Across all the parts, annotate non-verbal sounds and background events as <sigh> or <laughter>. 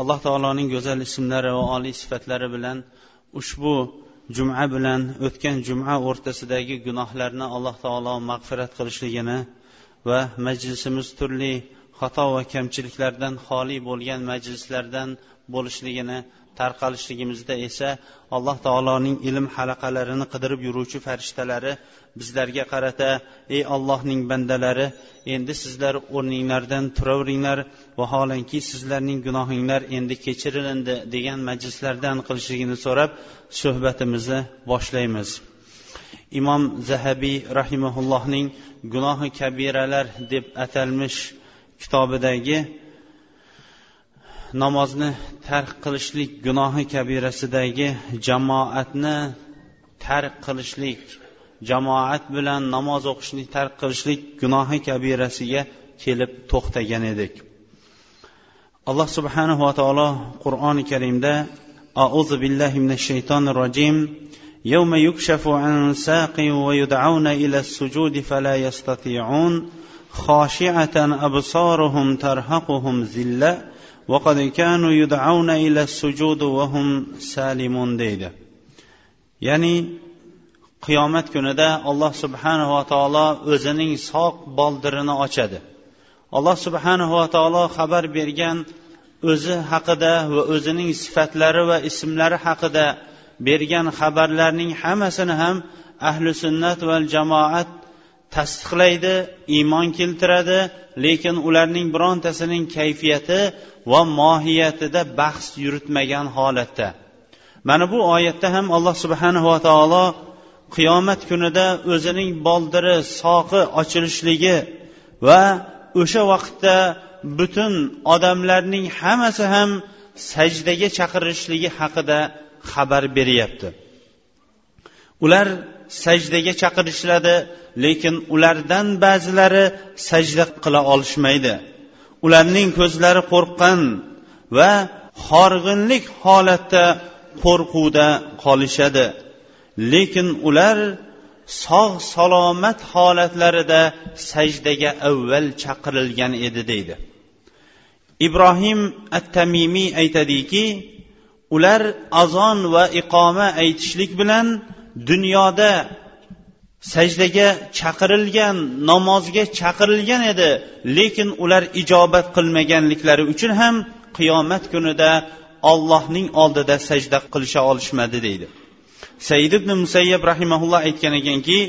Alloh taoloning go'zal ismlari va oliy sifatlari bilan ushbu juma bilan o'tgan juma o'rtasidagi gunohlarni alloh taolo mag'firat qilishligini va majlisimiz turli xato va kamchiliklardan xoli bo'lgan majlislardan bo'lishligini tarqalishligimizda esa alloh taoloning ilm halaqalarini qidirib yuruvchi farishtalari bizlarga qarata ey ollohning bandalari endi sizlar o'rninglardan turaveringlar vaholanki sizlarning gunohinglar endi kechirilindi degan majlislardan qilishligini so'rab suhbatimizni boshlaymiz. Imom zahabiy rahimaullohning gunohi kabiralar deb atalmish kitobidagi namozni tark qilishlik gunohi kabirasidagi jamoatni tark qilishlik jamoat bilan namoz o'qishni tark qilishlik gunohi kabirasiga kelib to'xtagan edik. alloh subhanahu va taolo qur'oni karimda أعوذ بالله من الشيطان الرجيم يوم يكشف عن ساق ويدعون إلى السجود فلا يستطيعون خاشعة أبصارهم ترهقهم ذلة وقد كانوا يدعون إلى السجود وهم سالمون deydi ya'ni qiyomat kunida alloh subhanava taolo o'zining soq boldirini ochadi Alloh subhanava taolo xabar bergan o'zi haqida va o'zining sifatlari va ismlari haqida bergan xabarlarning hammasini ham ahli sunnat va jamoat tasdiqlaydi iymon keltiradi lekin ularning birontasining kayfiyati va mohiyatida bahs yuritmagan holatda. Mana bu oyatda ham alloh subhanava taolo qiyomat kunida o'zining boldiri soqi ochilishligi va o'sha vaqtda butun odamlarning hammasi ham sajdaga chaqirilishligi haqida xabar beryapti. Ular sajdaga chaqirishiladi lekin ulardan ba'zilari sajda qila olishmaydi. Ularning ko'zlari qo'rqqan va horg'inlik holatda qo'rquvda qolishadi. Lekin ular sog' salomat holatlarida sajdaga avval chaqirilgan edi deydi. Ibrohim at tamimiy aytadiki ular azon va iqoma aytishlik bilan dunyoda sajdaga chaqirilgan namozga chaqirilgan edi. Lekin ular ijobat qilmaganliklari uchun ham qiyomat kunida ollohning oldida sajda qilisha olishmadi deydi. Said ibn musayyab rahimaulloh aytgan ekanki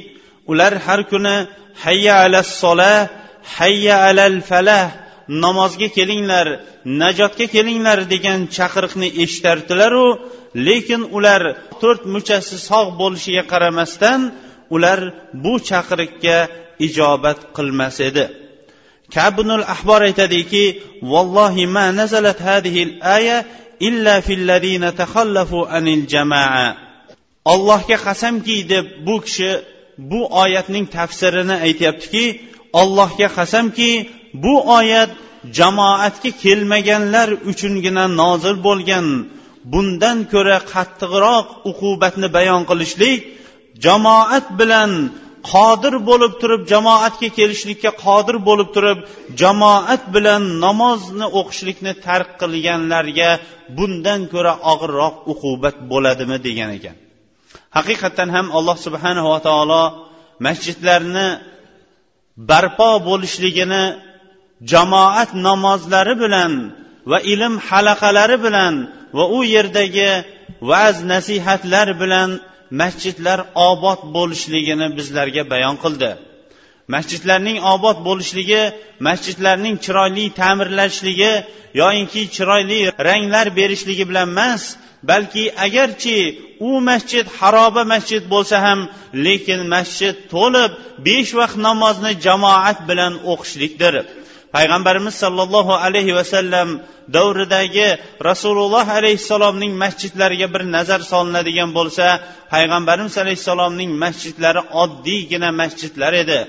ular har kuni hayya alas sola hayya alal falah namozga kelinglar najotga kelinglar degan chaqiriqni eshitardilaru lekin ular to'rt muchasi sog' bo'lishiga qaramasdan ular bu chaqiriqqa ijobat qilmas edi. Kabnul ahbor aytadiki vallohi ma nazalat hadihi aya illa fil ladina takhallafu anil jamaa. Allohga qasamki deb bu kishi bu oyatning tafsirini aytyaptiki allohga qasamki bu oyat jamoatga kelmaganlar uchungina nozil bo'lgan bundan ko'ra qattiqroq uqubatni bayon qilishlik jamoat bilan qodir bo'lib turib jamoatga kelishlikka qodir bo'lib turib jamoat bilan namozni o'qishlikni tark qilganlarga bundan ko'ra og'irroq uqubat bo'ladimi degan ekan. Haqiqatdan ham alloh subhanava taolo masjidlarni barpo bo'lishligini jamoat namozlari bilan va ilm halaqalari bilan va u yerdagi va'z nasihatlar bilan masjidlar obod bo'lishligini bizlarga bayon qildi. Masjidlarning obod bo'lishligi masjidlarning chiroyli ta'mirlashligi yoyinki chiroyli ranglar berishligi bilan emas balki agarchi u masjid haroba masjid bo'lsa ham lekin masjid to'lib besh vaqt namozni jamoat bilan o'qishlikdir. Payg'ambarimiz sollallohu alayhi vasallam davridagi rasululloh alayhissalomning masjidlariga bir nazar solinadigan bo'lsa payg'ambarimiz alayhissalomning masjidlari oddiygina masjidlar edi.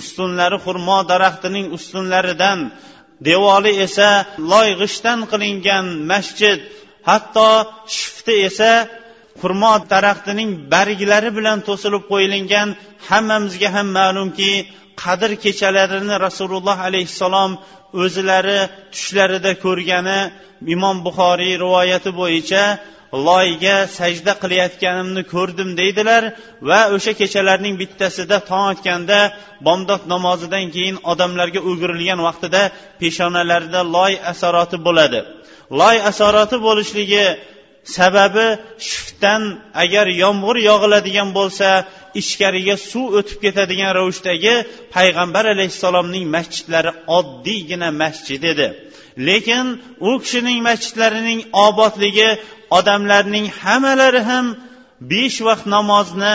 Ustunlari xurmo daraxtining ustunlaridan devori esa loy g'ishtdan qilingan masjid hatto shifti esa xurmo daraxtining barglari bilan to'silib qo'yilgan hammamizga ham ma'lumki qadr kechalarini rasululloh alayhissalom o'zlari tushlarida ko'rgani imom buxoriy rivoyati bo'yicha loyga sajda qilayotganimni ko'rdim deydilar va o'sha kechalarning bittasida tong otganda bomdod namozidan keyin odamlarga o'girilgan vaqtida peshonalarida loy asorati bo'ladi. Loy asorati bo'lishligi sababi shiftdan agar yomg'ir yog'iladigan bo'lsa ichkariga suv o'tib ketadigan ravishdagi payg'ambar alayhissalomning masjidlari oddiygina masjid edi. Lekin u kishining masjidlarining obodligi odamlarning hammalari ham besh vaqt namozni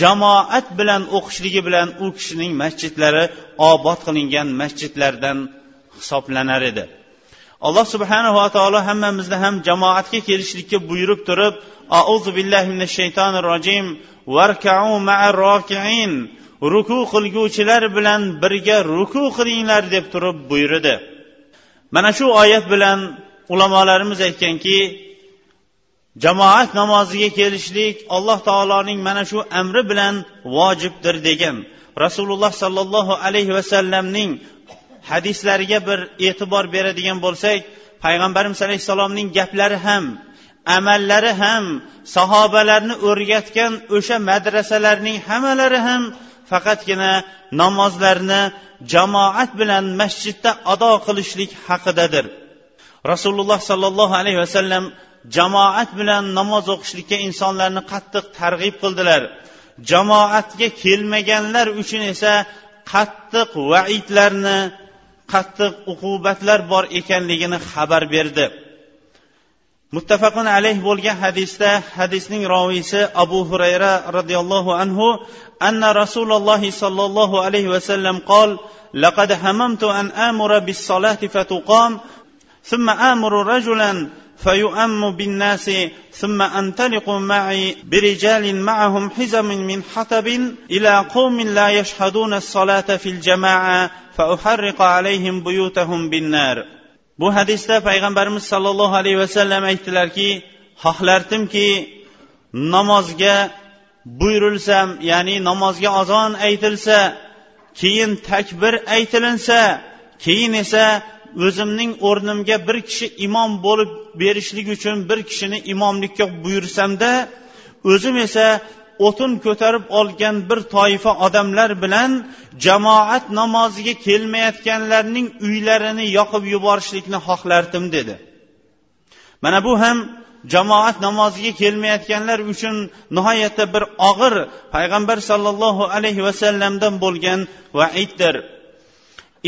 jamoat bilan o'qishligi bilan u kishining masjidlari obod qilingan masjidlardan hisoblanar edi. Alloh subhanava taolo hammamizni ham jamoatga kelishlikka buyurib turib auzu billahi minash shaytonir rojim varkau rokiin ruku qilguvchilar bilan birga ruku qilinglar deb turib buyurdi. Mana shu oyat bilan ulamolarimiz aytganki jamoat namoziga kelishlik alloh taoloning mana shu amri bilan vojibdir degan. Rasululloh sollallohu alayhi vasallamning hadislariga bir e'tibor beradigan bo'lsak payg'ambarimiz alayhissalomning gaplari ham amallari ham sahobalarni o'rgatgan o'sha madrasalarning hammalari ham faqatgina namozlarni jamoat bilan masjidda ado qilishlik haqidadir. Rasululloh sollallohu alayhi vasallam jamoat bilan namoz o'qishlikka insonlarni qattiq targ'ib qildilar. Jamoatga kelmaganlar uchun esa qattiq vaidlarni qattiq uqubatlar bor ekanligini xabar berdi muttafaqun alayh bo'lgan hadisda hadisning roviysi abu hurayra roziyallohu anhu anna rasululloh sollallohu alayhi vasallam qol لقد هممت أن آمر بالصلاة فتقام ثم آمر رجلا فيؤم بالناس ثم أنطلق معي برجال معهم حزم من حطب إلى قوم لا يشهدون الصلاة في الجماعة فأحرق عليهم بيوتهم بالنار bu hadisda payg'ambarimiz sollallohu alayhi vasallam aytdilarki xohlardimki namozga buyurilsam ya'ni namozga azon aytilsa keyin takbir aytilinsa keyin esa o'zimning o'rnimga bir kishi imom bo'lib berishlik uchun bir kishini imomlikka buyursamda o'zim esa o'tin ko'tarib olgan bir toifa odamlar bilan jamoat namoziga kelmayotganlarning uylarini yoqib yuborishlikni xohlardim dedi. Mana bu ham jamoat namoziga kelmayotganlar uchun nihoyatda bir og'ir payg'ambar sollallohu alayhi vasallamdan bo'lgan vaiddir.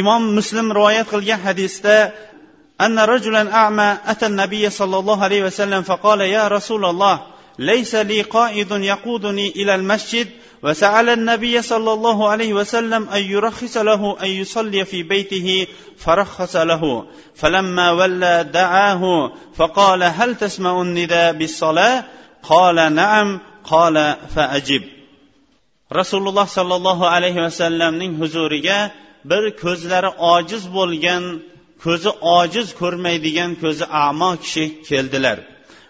Imom muslim rivoyat qilgan hadisda أن رجلا أعمى أتى النبي صلى الله عليه وسلم فقال يا رسول الله ليس لي قائد يقودني إلى المسجد. وسأل النبي صلى الله عليه وسلم أن يرخص له أن يصلي في بيته فرخص له. فلما ولى دعاه فقال هل تسمع النداء بالصلاة؟ قال نعم. قال فأجب. رسول الله صلى الله عليه وسلم huzuriga bir ko'zlari ojiz bo'lgan ko'zi ojiz ko'rmaydigan ko'zi amo kishi keldilar.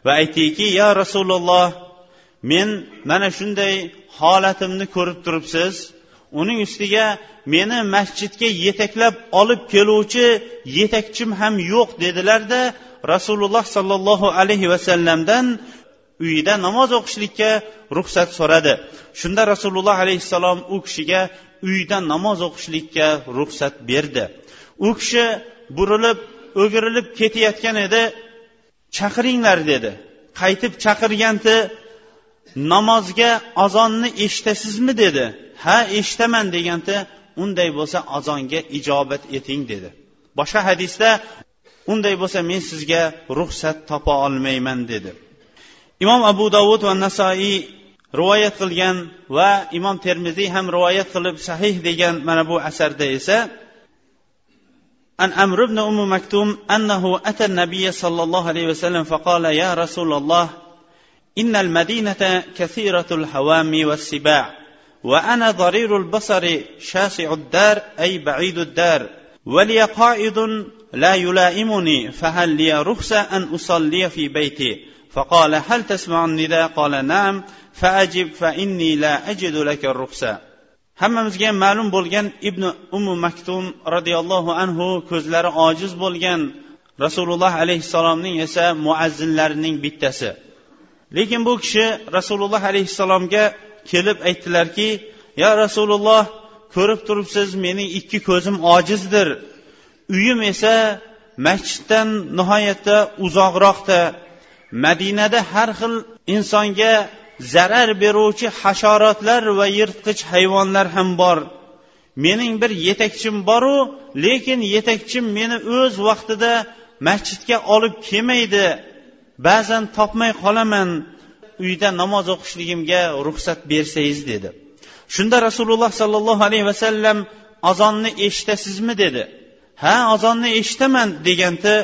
Va aytdiki ya rasululloh men mana shunday holatimni ko'rib turibsiz. Uning ustiga meni masjidga yetaklab olib keluvchi yetakchim ham yo'q dedilarda rasululloh sollallohu alayhi vasallamdan uyida namoz o'qishlikka ruxsat so'radi. Shunda rasululloh alayhissalom u kishiga uyda namoz o'qishlikka ruxsat berdi. U kishi burilib o'girilib ketayotgan edi. Chaqiringlar dedi. Qaytib chaqirganda namozga azonni eshitasizmi dedi. Ha eshitaman deganda unday bo'lsa azonga ijobat eting dedi. Boshqa hadisda unday bo'lsa men sizga ruxsat topa olmayman dedi. Imom abu dovud va nasoiy rivoyat qilgan va imom termiziy ham rivoyat qilib sahih degan mana bu asarda esa عن عمرو بن أم مكتوم أنه أتى النبي صلى الله عليه وسلم فقال يا رسول الله إن المدينة كثيرة الهوام والسباع وأنا ضرير البصر شاسع الدار أي بعيد الدار ولي قائد لا يلائمني فهل لي رخصة أن أصلي في بيتي فقال هل تسمع النداء قال نعم faajib fa inni la ajidu laka ruxsa hammamizga ma'lum bo'lgan ibn umu maktum roziyallohu anhu ko'zlari ojiz bo'lgan rasululloh alayhissalomning esa muazzinlarining bittasi. Lekin bu kishi rasululloh alayhissalomga kelib aytdilarki ya rasululloh ko'rib turibsiz mening ikki ko'zim ojizdir. Uyim esa masjiddan nihoyatda uzoqroqda. Madinada har xil insonga zarar beruvchi hasharotlar va yirtqich hayvonlar ham bor. Mening bir yetakchim boru lekin yetakchim meni o'z vaqtida masjidga olib kelmaydi. Ba'zan topmay qolaman. Uyda namoz o'qishligimga ruxsat bersangiz dedi. Shunda rasululloh sollallohu alayhi vasallam azonni eshitasizmi? dedi. Ha azonni eshitaman deganda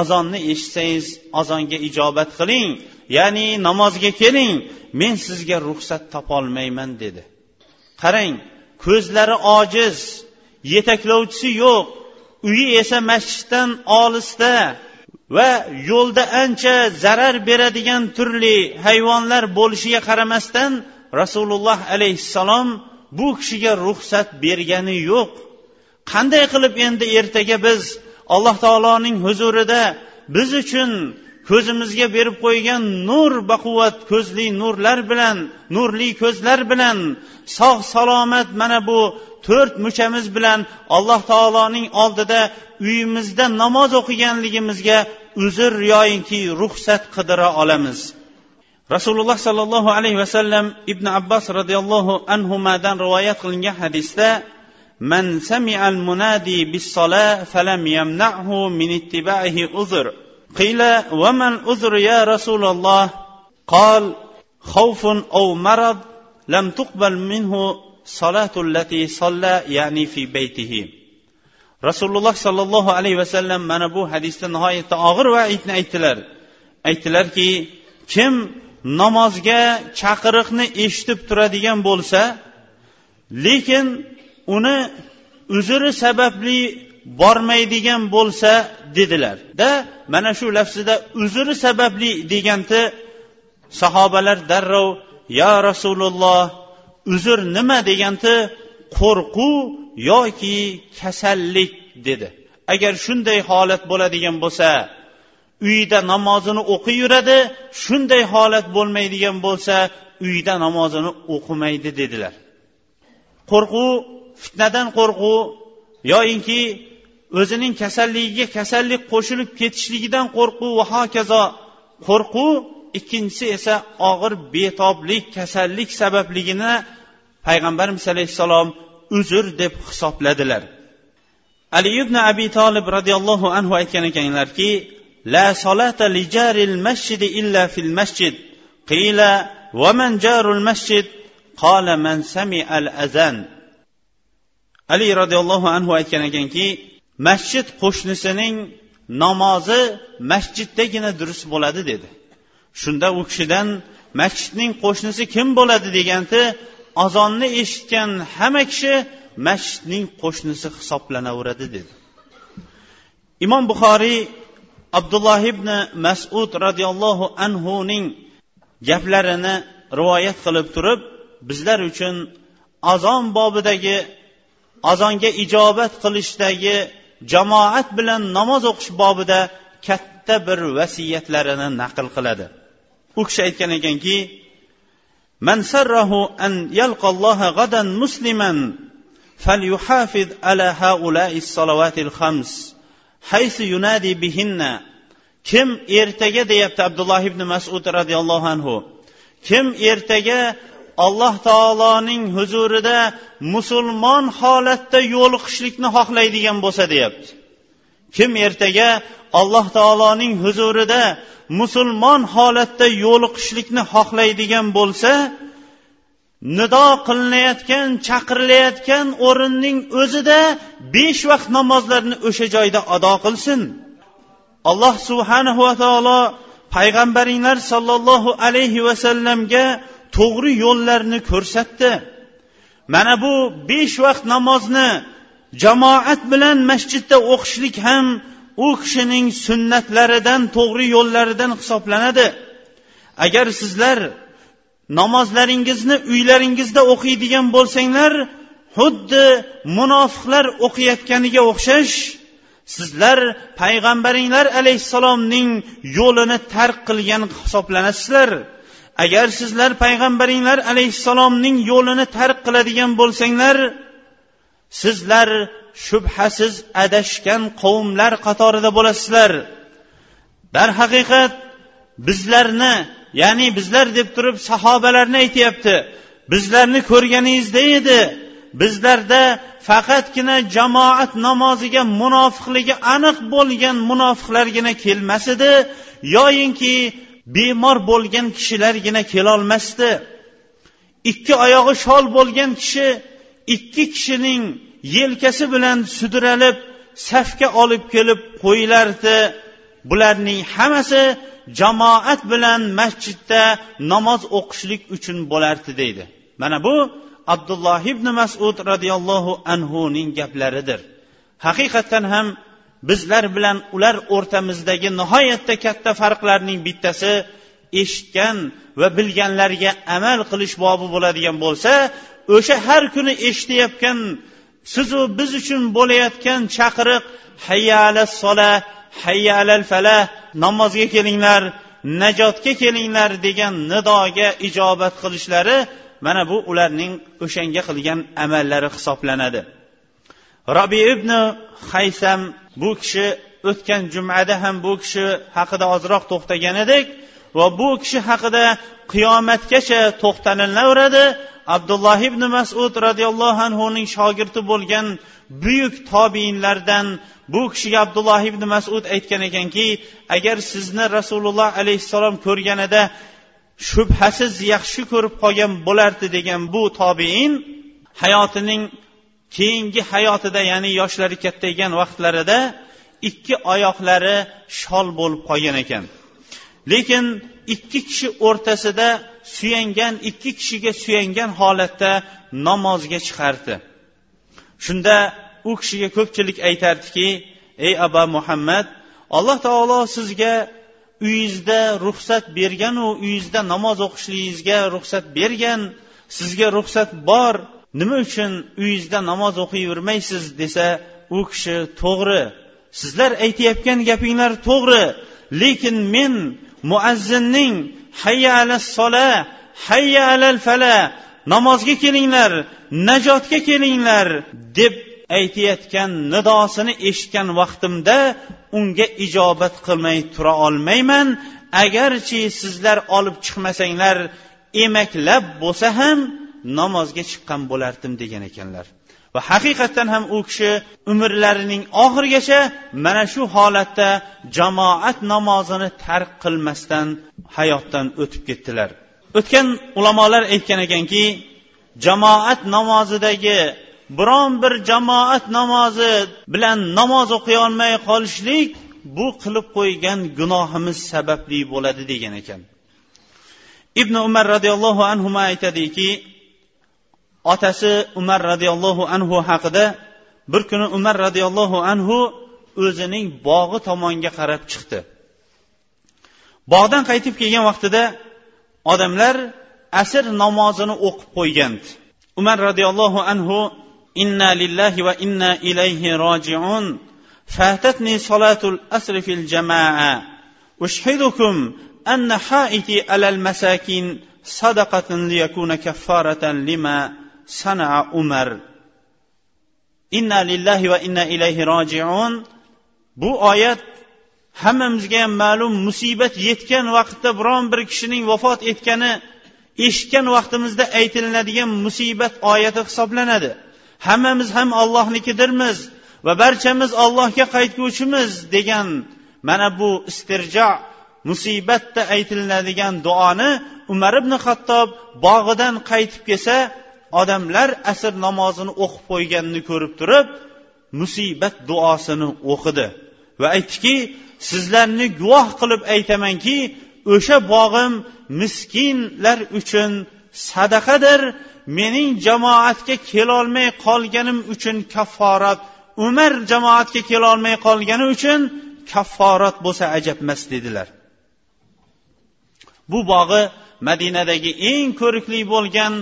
azonni eshitsangiz azonga ijobat qiling. Ya'ni namozga keling men sizga ruxsat topolmayman dedi. Qarang ko'zlari ojiz yetaklovchisi yo'q uyi esa masjiddan olisda va yo'lda ancha zarar beradigan turli hayvonlar bo'lishiga qaramasdan rasululloh alayhissalom bu kishiga ruxsat bergani yo'q. Qanday qilib endi ertaga biz alloh taoloning huzurida biz uchun ko'zimizga berib qo'ygan nur baquvvat ko'zli nurlar bilan nurli ko'zlar bilan sog' salomat mana bu to'rt muchamiz bilan alloh taoloning oldida uyimizda namoz o'qiganligimizga uzr yoyinki ruxsat qidira olamiz. Rasululloh sollallohu alayhi vasallam ibn abbos roziyallohu anhudan rivoyat qilingan hadisda man sami'al munadi bis falam yamnahu min ittibaihi uzr. قيل وما العذر يا رسول الله قال خوف أو مرض لم تقبل منه صلاة التي صلى يعني في بيته rasululloh sollallohu alayhi vasallam mana bu hadisda nihoyatda og'ir vaidni aytdilar aytdilarki kim namozga chaqiriqni eshitib turadigan bo'lsa lekin uni uzri sababli bormaydigan bo'lsa dedilar. Da mana shu lafzida uzri sababli deganda sahobalar darrov yo rasululloh uzr nima? deganda qo'rquv yoki kasallik dedi. Agar shunday holat bo'ladigan bo'lsa uyida namozini o'qiyveradi shunday holat bo'lmaydigan bo'lsa uyida namozini o'qimaydi dedilar. Qo'rquv fitnadan qo'rquv yoyinki o'zining kasalligiga kasallik qo'shilib ketishligidan qo'rquv va hokazo. Qo'rquv ikkinchisi esa og'ir betoblik kasallik sababligini payg'ambarimiz alayhissalom uzr deb hisobladilar. Ali ibn abi tolib roziyallohu anhu aytgan ekanlarki la solata li jaril masjid illa fil masjid. Qila va man jarul masjid? Qala man sami al azan. Ali roziyallohu anhu aytgan ekanki masjid qo'shnisining namozi masjiddagina durust bo'ladi dedi. Shunda u kishidan masjidning qo'shnisi kim bo'ladi deganda azonni eshitgan hamma kishi masjidning qo'shnisi hisoblanaveradi dedi. Imom buxoriy abdulloh ibn masud roziyallohu anhuning gaplarini rivoyat qilib turib bizlar uchun azon bobidagi azonga ijobat qilishdagi jamoat bilan namoz o'qish bobida katta bir vasiyatlarini naql qiladi u kishi aytgan ekanki من سره أن يلقى الله غدا مسلما فليحافظ على هؤلاء الصلوات الخمس حيث ينادي بهن kim ertaga deyapti abdulloh ibn masud roziyallohu anhu kim ertaga alloh taoloning huzurida musulmon holatda yo'liqishlikni xohlaydigan bo'lsa deyapti. Kim ertaga alloh taoloning huzurida musulmon holatda yo'liqishlikni xohlaydigan bo'lsa nido qilinayotgan chaqirilayotgan o'rinning o'zida besh vaqt namozlarni o'sha joyda ado qilsin. Alloh subhanahu va taolo payg'ambaringlar sollallohu alayhi vasallamga to'g'ri yo'llarni ko'rsatdi. Mana bu besh vaqt namozni jamoat bilan masjidda o'qishlik ham u kishining sunnatlaridan to'g'ri yo'llaridan hisoblanadi. Agar sizlar namozlaringizni uylaringizda o'qiydigan bo'lsanglar xuddi munofiqlar o'qiyotganiga o'xshash sizlar payg'ambaringlar alayhissalomning yo'lini tark qilgan hisoblanasizlar. Agar sizlar payg'ambaringlar alayhissalomning yo'lini tark qiladigan bo'lsanglar sizlar shubhasiz adashgan qavmlar qatorida bo'lasizlar. Darhaqiqat bizlarni ya'ni bizlar deb turib sahobalarni aytyapti. Bizlarni ko'rganingizda edi. Bizlarda faqatgina jamoat namoziga munofiqligi aniq bo'lgan munofiqlargina kelmas edi. Yoyinki bemor bo'lgan kishilargina kelolmasdi. Ikki oyog'i shol bo'lgan kishi ikki kishining yelkasi bilan sudralib safga olib kelib qo'yilardi. Bularning hammasi jamoat bilan masjidda namoz o'qishlik uchun bo'lardi deydi. Mana bu abdulloh ibn masud roziyallohu anhuning gaplaridir. Haqiqatdan ham bizlar bilan ular o'rtamizdagi nihoyatda katta farqlarning bittasi eshitgan va bilganlarga amal qilish bobi bo'ladigan bo'lsa o'sha har kuni eshitayotgan sizu biz uchun bo'layotgan chaqiriq hayya alas sola hayya alal falah namozga kelinglar najotga kelinglar degan nidoga ijobat qilishlari mana bu ularning o'shanga qilgan amallari hisoblanadi. Robi ibn haysam bu kishi o'tgan jumada ham bu kishi haqida ozroq to'xtagan edik va bu kishi haqida qiyomatgacha to'xtalilaveradi abdulloh ibn masud roziyallohu anhuning shogirdi bo'lgan buyuk tobiinlardan bu kishiga abdulloh ibn masud aytgan ekanki agar sizni rasululloh alayhissalom ko'rganida shubhasiz yaxshi ko'rib qolgan bo'lardi degan bu tobiin hayotining keyingi hayotida ya'ni yoshlari kattaygan vaqtlarida ikki oyoqlari shol bo'lib qolgan ekan. Lekin ikki kishi o'rtasida suyangan ikki kishiga suyangan holatda namozga chiqardi. Shunda u kishiga ko'pchilik aytardiki ey aba muhammad alloh taolo sizga uyingizda ruxsat berganu uyingizda namoz o'qishligingizga ruxsat bergan sizga ruxsat bor nima uchun uyingizda namoz o'qiyvermaysiz desa u kishi to'g'ri sizlar aytayotgan gapinglar to'g'ri lekin men muazzinning hayya ala sola hayya alal fala namozga kelinglar najotga kelinglar deb aytayotgan nidosini eshitgan vaqtimda unga ijobat qilmay tura olmayman. Agarchi sizlar olib chiqmasanglar emaklab bo'lsa ham namozga chiqqan bo'lardim degan ekanlar. Va haqiqatdan ham u kishi umrlarining oxirigacha mana shu holatda jamoat namozini tark qilmasdan hayotdan o'tib ketdilar. O'tgan ulamolar aytgan ekanki jamoat namozidagi biron bir jamoat namozi bilan namoz o'qiy olmay qolishlik bu qilib qo'ygan gunohimiz sababli bo'ladi degan ekan. Ibn umar roziyallohu anhu aytadiki otasi umar roziyallohu anhu haqida bir kuni umar roziyallohu anhu o'zining bog'i tomonga qarab chiqdi. Bog'dan qaytib kelgan vaqtida odamlar asr namozini o'qib qo'ygandi. Umar roziyallohu anhu inna lillahi va inna ilayhi rojiun fatatni solatul asri fil jamaa ushhidukum anna haiti alal masakin sadaqatan liyakuna kaffaratan lima sanaa umar. Inna lillahi va inna ilayhi rojiun. Bu oyat hammamizga ham ma'lum musibat yetgan vaqtda biron bir kishining vafot etgani eshitgan vaqtimizda aytilinadigan musibat oyati hisoblanadi. Hammamiz ham ollohnikidirmiz va barchamiz ollohga qaytguvchimiz degan mana bu istirjo musibatda aytilinadigan duoni umar ibn xattob bog'idan qaytib kelsa odamlar asr namozini o'qib qo'yganini ko'rib turib musibat duosini o'qidi va aytdiki sizlarni guvoh qilib aytamanki o'sha bog'im miskinlar uchun sadaqadir mening jamoatga kelolmay qolganim uchun kafforat umar jamoatga kelolmay qolgani uchun kafforat bo'lsa ajabmas dedilar. Bu bog'i madinadagi eng ko'rikli bo'lgan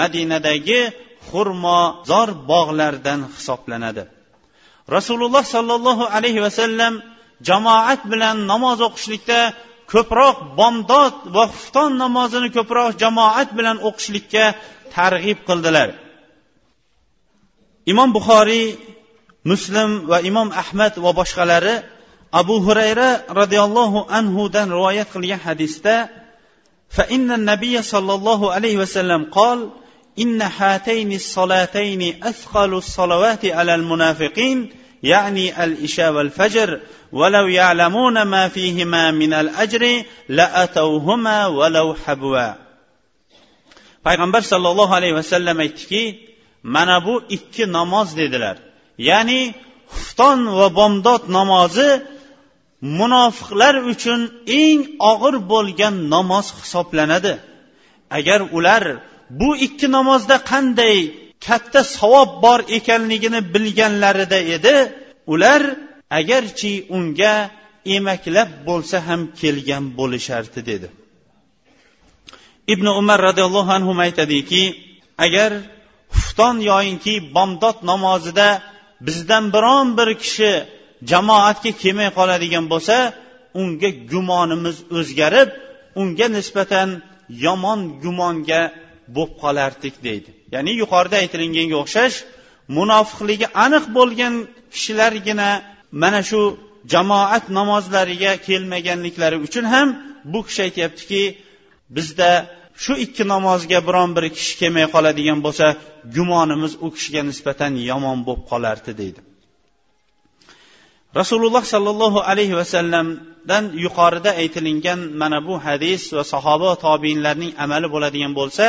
madinadagi xurmozor bog'lardan hisoblanadi. Rasululloh sollallohu alayhi vasallam jamoat bilan namoz o'qishlikda ko'proq bomdod va xufton namozini ko'proq jamoat bilan o'qishlikka targ'ib qildilar. Imom buxoriy muslim va imom ahmad va boshqalari abu hurayra roziyallohu anhudan rivoyat qilgan hadisda فإن النبي صلى الله عليه وسلم قال إن هاتين الصلاتين أثقل الصلوات على المنافقين يعني الإشاء والفجر ولو يعلمون ما فيهما من الأجر لأتوهما ولو حبوا payg'ambar sollallohu alayhi vasallam aytdiki mana bu ikki namoz dedilar ya'ni xufton va bomdod namozi munofiqlar uchun eng og'ir bo'lgan namoz hisoblanadi. Agar ular bu ikki namozda qanday katta savob bor ekanligini bilganlarida edi ular agarchi unga emaklab bo'lsa ham kelgan bo'lishardi dedi. Ibn umar roziyallohu anhu aytadiki agar xufton yoyinki bomdod namozida bizdan biron bir kishi jamoatga kelmay qoladigan bo'lsa unga gumonimiz o'zgarib unga nisbatan yomon gumonga bo'lib qolardik deydi. Ya'ni yuqorida aytilganga o'xshash munofiqligi aniq bo'lgan kishilargina mana shu jamoat namozlariga kelmaganliklari uchun ham bu kishi aytyaptiki bizda shu ikki namozga biron bir kishi kelmay qoladigan bo'lsa gumonimiz u kishiga nisbatan yomon bo'lib qolardi deydi. Rasululloh sollallohu alayhi vasallamdan yuqorida aytilingan mana bu hadis va sahoba tobiinlarning amali bo'ladigan bo'lsa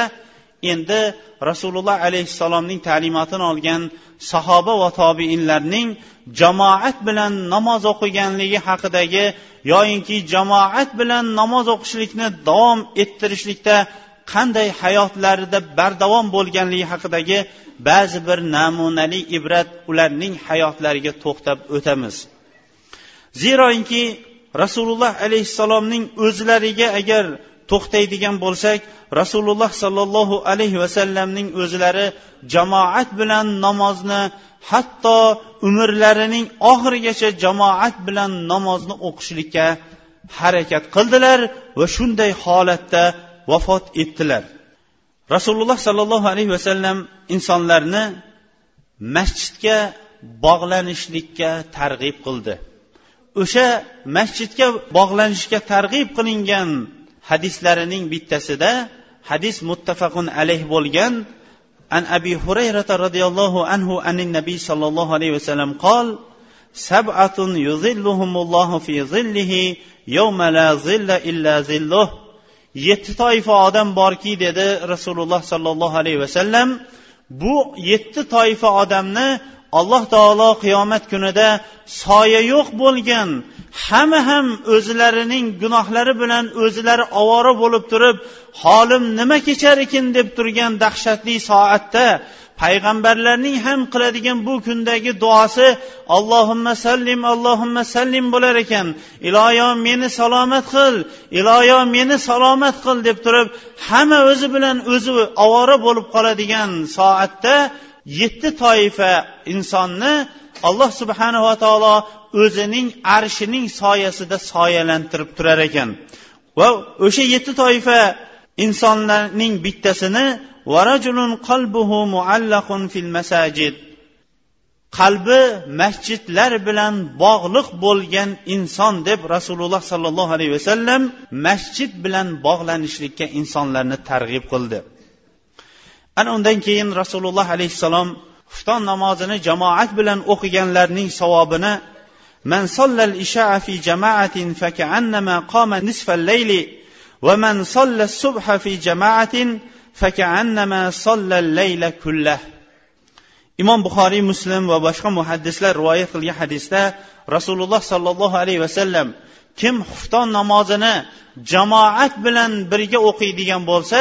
endi rasululloh alayhissalomning ta'limotini olgan sahoba va tobiinlarning jamoat bilan namoz o'qiganligi haqidagi yoyinki jamoat bilan namoz o'qishlikni davom ettirishlikda qanday hayotlarida bardavom bo'lganligi haqidagi ba'zi bir namunali ibrat ularning hayotlariga to'xtab o'tamiz. Zeroinki rasululloh alayhissalomning o'zlariga agar to'xtaydigan bo'lsak rasululloh sollallohu alayhi vasallamning o'zlari jamoat bilan namozni hatto umrlarining oxirigacha jamoat bilan namozni o'qishlikka harakat qildilar va shunday holatda vafot etdilar. Rasululloh sollallohu alayhi vasallam insonlarni masjidga bog'lanishlikka targ'ib qildi. O'sha masjidga bog'lanishga targ'ib qilingan hadislarining bittasida hadis muttafaqun alayh bo'lgan an abi hurayrata roziyallohu anhu anin nabiy sollallohu alayhi vasallam qol sab'atun yuzilluhumullohu fi zillihi yawma la zilla illa zilluh yetti toifa odam borki dedi rasululloh sollallohu alayhi vasallam bu yetti toifa odamni alloh taolo qiyomat kunida soya yo'q bo'lgan hamma ham o'zlarining gunohlari bilan o'zlari ovora bo'lib turib holim nima kechar ekan? deb turgan dahshatli soatda payg'ambarlarning ham qiladigan bu kundagi duosi allohimma sallim allohimma sallim bo'lar ekan. Iloyo meni salomat qil iloyo meni salomat qil deb turib hamma o'zi bilan o'zi ovora bo'lib qoladigan soatda yetti toifa insonni alloh subhanava taolo o'zining arshining soyasida soyalantirib turar ekan. Va o'sha yetti toifa insonlarning bittasini varajulun qalbuhu muallaqun fil masajid. Qalbi masjidlar bilan bog'liq bo'lgan inson deb rasululloh sollallohu alayhi vasallam masjid bilan bog'lanishlikka insonlarni targ'ib qildi. ana undan keyin rasululloh alayhissalom xufton namozini jamoat bilan o'qiganlarning savobini man sollal ishaa fi jamaatin fakaannama qoma nisfal layli va man solla subha fi jamaatin fakaannama sollal layla kullah imom buxoriy muslim va boshqa muhaddislar rivoyat qilgan hadisda rasululloh sollallohu alayhi vasallam kim xufton namozini jamoat bilan birga o'qiydigan bo'lsa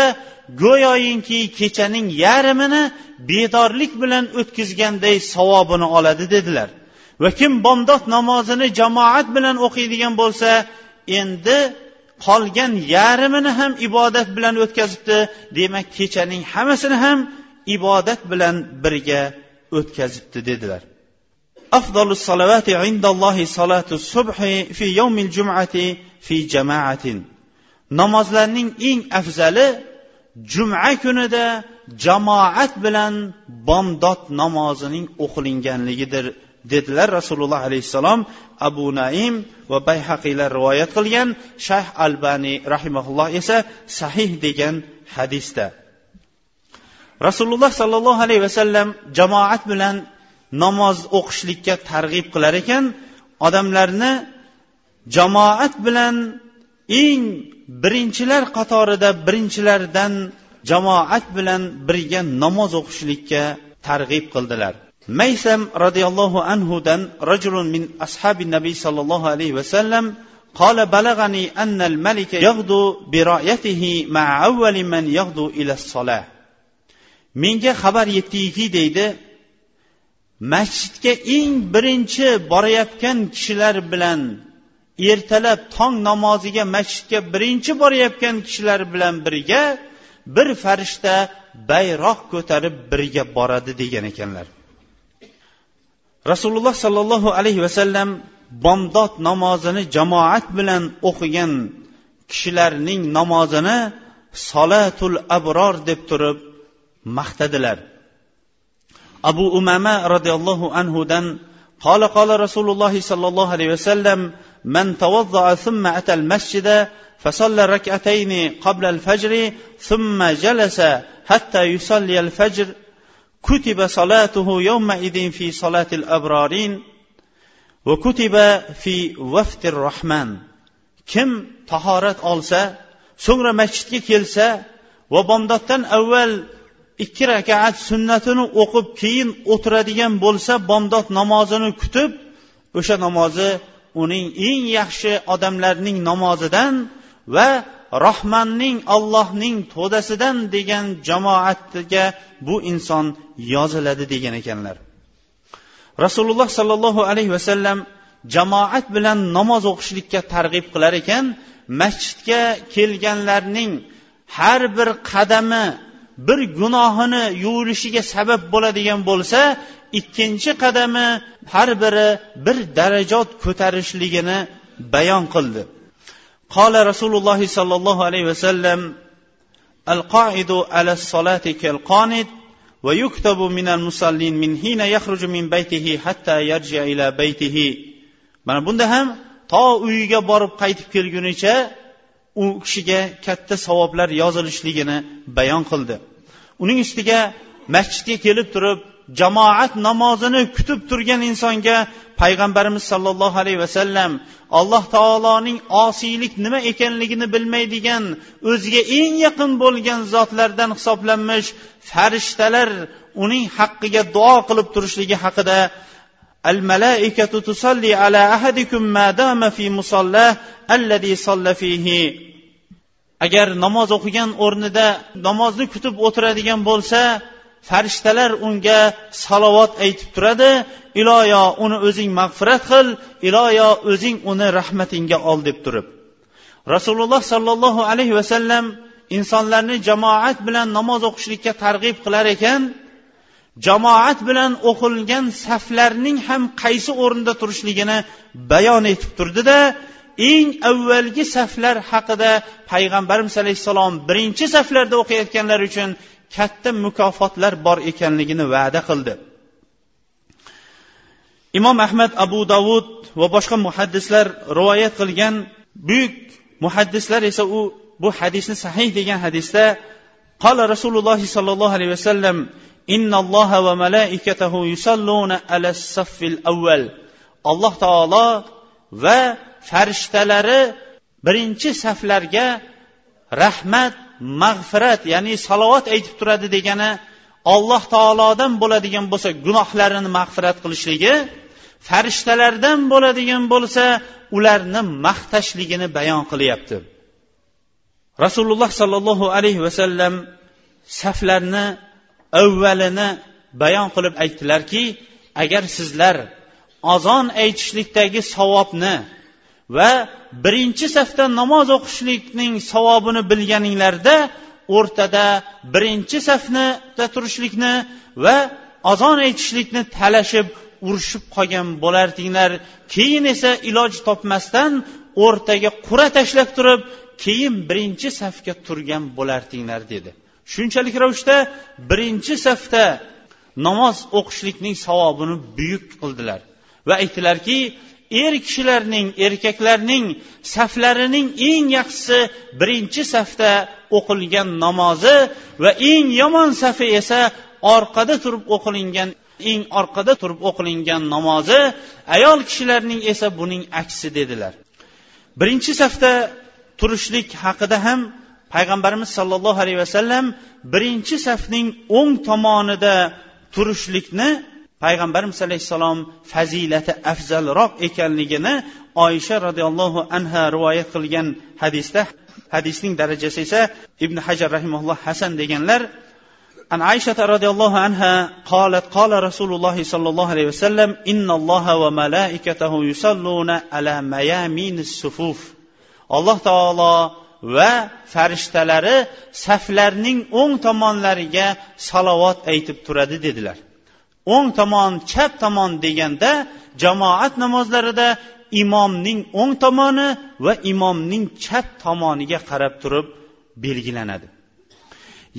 go'yoyinki kechaning yarmini bedorlik bilan o'tkazganday savobini oladi dedilar. Va kim bomdod namozini jamoat bilan o'qiydigan bo'lsa endi qolgan yarmini ham ibodat bilan o'tkazibdi. Demak kechaning hammasini ham ibodat bilan birga o'tkazibdi dedilar. أفضل الصلوات عند الله صلاة الصبح في يوم الجمعة في جماعة namozlarning eng afzali juma kunida jamoat bilan bomdod namozining o'qilinganligidir dedilar rasululloh alayhissalom abu naim va bayhaqiylar rivoyat qilgan shayx albaniy rahimaulloh esa sahih degan hadisda rasululloh sollallohu alayhi vasallam jamoat bilan namoz o'qishlikka targ'ib qilar ekan odamlarni jamoat bilan eng birinchilar qatorida birinchilardan jamoat bilan birga namoz o'qishlikka targ'ib qildilar maysam roziyallohu anhudan rajulun min ashabi nabiy sollallohu alayhi vasallam قال بلغني أن الملك يغدو برايته مع أول من يغدو إلى الصلاة menga xabar yetdiki deydi masjidga eng birinchi borayotgan kishilar bilan ertalab tong namoziga masjidga birinchi borayotgan kishilar bilan birga bir farishta bayroq ko'tarib birga boradi degan ekanlar. Rasululloh sollallohu alayhi vasallam bomdod namozini jamoat bilan o'qigan kishilarning namozini solatul abror deb turib maqtadilar. Abu umama roziyallohu anhudan قال قال رسول الله صلى الله عليه وسلم من توضأ ثم أتى المسجد فصلى ركعتين قبل الفجر ثم جلس حتى يصلي الفجر كتب صلاته يومئذ في صلاة الأبرارين وكتب في وفد الرحمن. kim tahorat olsa so'ngra masjidga kelsa va avval ikki rakat sunnatini o'qib keyin o'tiradigan bo'lsa bomdod namozini kutib o'sha namozi uning eng yaxshi odamlarning namozidan va rohmanning allohning to'dasidan degan jamoatga bu inson yoziladi degan ekanlar. Rasululloh sollallohu alayhi vasallam jamoat bilan namoz o'qishlikka targ'ib qilar ekan masjidga kelganlarning har bir qadami bir gunohini yuvilishiga sabab bo'ladigan bo'lsa ikkinchi qadami har biri bir darajot ko'tarishligini bayon qildi qola rasululloh sollallohu alayhi vasallam القاعد على الصلاة كالقانت ويكتب من المصلين من حين يخرج من بيته حتى يرجع إلى بيته mana bunda ham to uyiga borib qaytib kelgunicha u kishiga katta savoblar yozilishligini bayon qildi. Uning ustiga masjidga kelib turib jamoat namozini kutib turgan insonga payg'ambarimiz sollallohu alayhi vasallam alloh taoloning osiylik nima ekanligini bilmaydigan o'ziga eng yaqin bo'lgan zotlardan hisoblanmish farishtalar uning haqqiga duo qilib turishligi haqida الملائكة تصلي على أحدكم ما دام في مصلاه الذي صلى فيه agar namoz o'qigan o'rnida namozni kutib o'tiradigan bo'lsa farishtalar unga salovat aytib turadi iloyo uni o'zing mag'firat qil iloyo o'zing uni rahmatingga ol deb turib rasululloh sollallohu alayhi vasallam insonlarni jamoat bilan namoz o'qishlikka targ'ib qilar ekan jamoat bilan o'qilgan saflarning ham qaysi o'rinda turishligini bayon etib turdida eng avvalgi saflar haqida payg'ambarimiz alayhissalom birinchi saflarda o'qiyotganlar uchun katta mukofotlar bor ekanligini va'da qildi. Imom ahmad abu davud va boshqa muhaddislar rivoyat qilgan buyuk muhaddislar esa u bu hadisni sahih degan hadisda qala rasululloh sollallohu alayhi vasallam innalloha va malaikatahu yusalluna alas saffil avval alloh taolo va farishtalari birinchi saflarga rahmat mag'firat ya'ni salovat aytib turadi degani alloh taolodan bo'ladigan bo'lsa gunohlarini mag'firat qilishligi farishtalardan bo'ladigan bo'lsa ularni maqtashligini bayon qilyapti. Rasululloh sollallohu alayhi vasallam saflarni avvalini bayon qilib aytdilarki agar sizlar azon aytishlikdagi savobni va birinchi safda namoz o'qishlikning savobini bilganinglarda o'rtada birinchi safda turishlikni va azon aytishlikni talashib urushib qolgan bo'lardinglar. Keyin esa iloj topmasdan o'rtaga qura tashlab turib keyin birinchi safga turgan bo'lardinglar dedi. Shunchalik ravishda birinchi safda namoz o'qishlikning savobini buyuk qildilar. Va aytdilarki er kishilarning erkaklarning saflarining eng yaxshisi birinchi safda o'qilgan namozi va eng yomon safi esa orqada turib o'qilingan eng orqada turib o'qilingan namozi ayol kishilarning esa buning aksi dedilar. Birinchi safda turishlik haqida ham payg'ambarimiz sollallohu alayhi vasallam birinchi safning o'ng tomonida turishlikni payg'ambarimiz alayhissalom fazilati afzalroq ekanligini oysha roziyallohu anha rivoyat qilgan hadisda hadisning darajasi esa ibn hajar rahimaulloh hasan deganlar عن عائشة رضي الله عنها قالت قال رسول الله صلى الله عليه وسلم إن الله وملائكته يصلون على ميامين الصفوف alloh taolo va farishtalari saflarning o'ng tomonlariga salovat aytib turadi dedilar. O'ng tomon chap tomon deganda jamoat namozlarida imomning o'ng tomoni va imomning chap tomoniga qarab turib belgilanadi.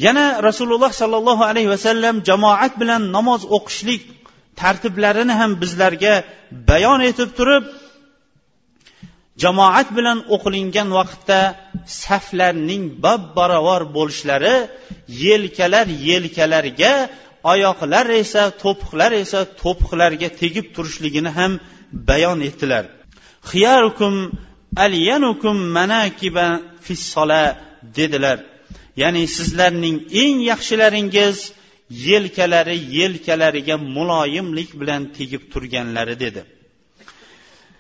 Yana rasululloh sollallohu alayhi vasallam jamoat bilan namoz o'qishlik tartiblarini ham bizlarga bayon etib turib jamoat bilan o'qilingan vaqtda saflarning bab barobar bo'lishlari yelkalar yelkalarga oyoqlar esa to'piqlar esa to'piqlarga tegib turishligini ham bayon etdilar. Xiyarukum alyanukum manakiba fissola dedilar. Ya'ni sizlarning eng yaxshilaringiz yelkalari yelkalariga muloyimlik bilan tegib turganlari dedi.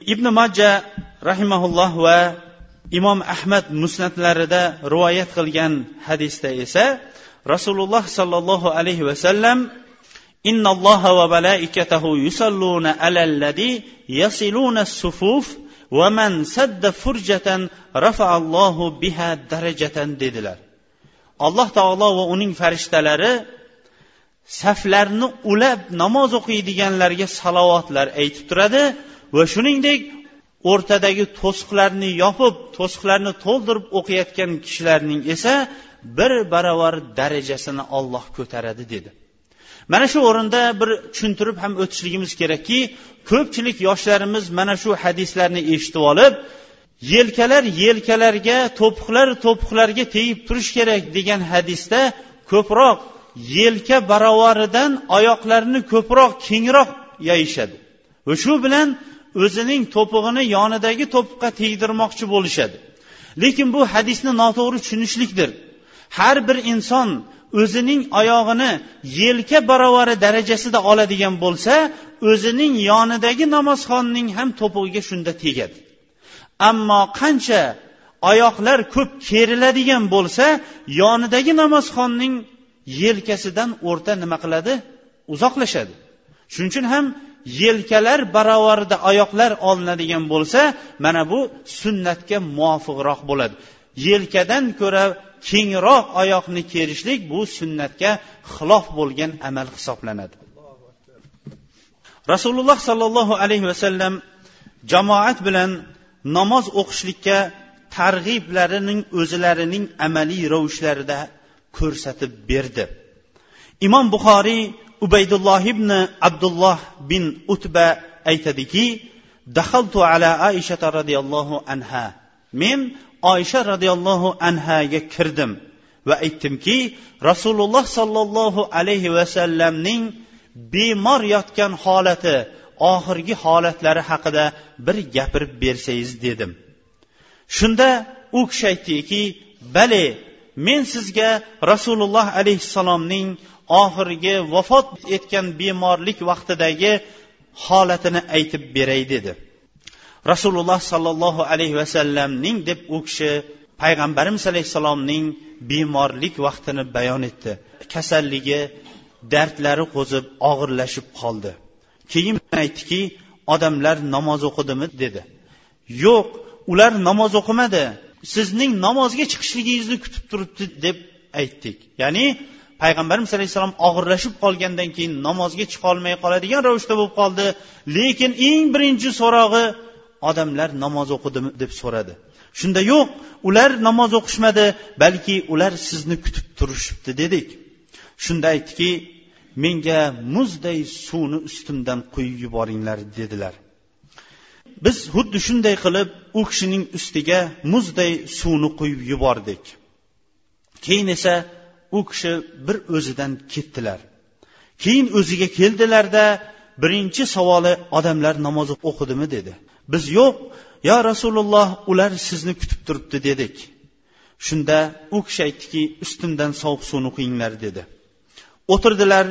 ibn majja rahimahulloh va imom ahmad musnatlarida rivoyat qilgan hadisda esa rasululloh sollallohu alayhi vasallam innalloha va malaikatahu yusalluna alalladi yasiluna sufuf va man sadda furjatan rafa'allohu biha darajatan dedilar. Alloh taolo va uning farishtalari saflarni ulab namoz o'qiydiganlarga salovatlar aytib turadi. Va shuningdek o'rtadagi to'siqlarni yopib to'siqlarni to'ldirib o'qiyotgan kishilarning esa bir baravar darajasini olloh ko'taradi dedi. Mana shu o'rinda bir tushuntirib ham o'tishligimiz kerakki ko'pchilik yoshlarimiz mana shu hadislarni eshitib olib yelkalar yelkalarga to'piqlar to'piqlarga tegib turish kerak degan hadisda ko'proq yelka barovaridan oyoqlarini ko'proq kengroq yoyishadi va shu bilan o'zining to'pig'ini yonidagi to'piqqa tegdirmoqchi bo'lishadi. Lekin bu hadisni noto'g'ri tushunishlikdir. Har bir inson o'zining oyog'ini yelka baravari darajasida oladigan bo'lsa o'zining yonidagi namozxonning ham to'pig'iga shunda tegadi. Ammo qancha oyoqlar ko'p keriladigan bo'lsa yonidagi namozxonning yelkasidan o'rta nima qiladi? Uzoqlashadi. Shuning uchun ham yelkalar barobarida oyoqlar olinadigan bo'lsa mana bu sunnatga muvofiqroq bo'ladi. Yelkadan ko'ra kengroq oyoqni kerishlik bu sunnatga xilof bo'lgan amal hisoblanadi. Rasululloh sollallohu alayhi vasallam jamoat bilan namoz o'qishlikka targ'iblarining o'zlarining amaliy ravishlarida ko'rsatib berdi. Imom buxoriy ubaydulloh ibn abdulloh bin utba aytadiki dahaltu ala aisha roziyallohu anha. Men oysha roziyallohu anhaga kirdim va aytdimki rasululloh sollallohu alayhi vasallamning bemor yotgan holati oxirgi holatlari haqida bir gapirib bersangiz dedim. Shunda u kishi aytdiki bale men sizga rasululloh alayhissalomning oxirgi vafot etgan bemorlik vaqtidagi holatini aytib beray dedi. Rasululloh sollallohu alayhi vasallamning deb u kishi payg'ambarimiz alayhissalomning bemorlik vaqtini bayon etdi. Kasalligi dardlari qo'zib og'irlashib qoldi. Keyin aytdiki odamlar namoz o'qidimi? dedi. Yo'q ular namoz o'qimadi. Sizning namozga chiqishligingizni kutib turibdi deb aytdik. Ya'ni payg'ambarimiz alayhissalom og'irlashib qolgandan keyin namozga chiqolmay qoladigan ravishda bo'lib qoldi. Lekin eng birinchi so'rog'i odamlar namoz o'qidimi deb so'radi. Shunda yo'q ular namoz o'qishmadi balki ular sizni kutib turishibdi dedik. Shunda aytdiki menga muzday suvni ustimdan quyib yuboringlar dedilar. Biz xuddi shunday qilib u kishining ustiga muzday suvni quyib yubordik. Keyin esa u kishi bir o'zidan ketdilar. Keyin o'ziga keldilarda birinchi savoli odamlar namoz o'qidimi? dedi. Biz yo'q. Yo rasululloh ular sizni kutib turibdi dedik. Shunda u kishi aytdiki ustimdan sovuq suvni quyinglar dedi. O'tirdilar.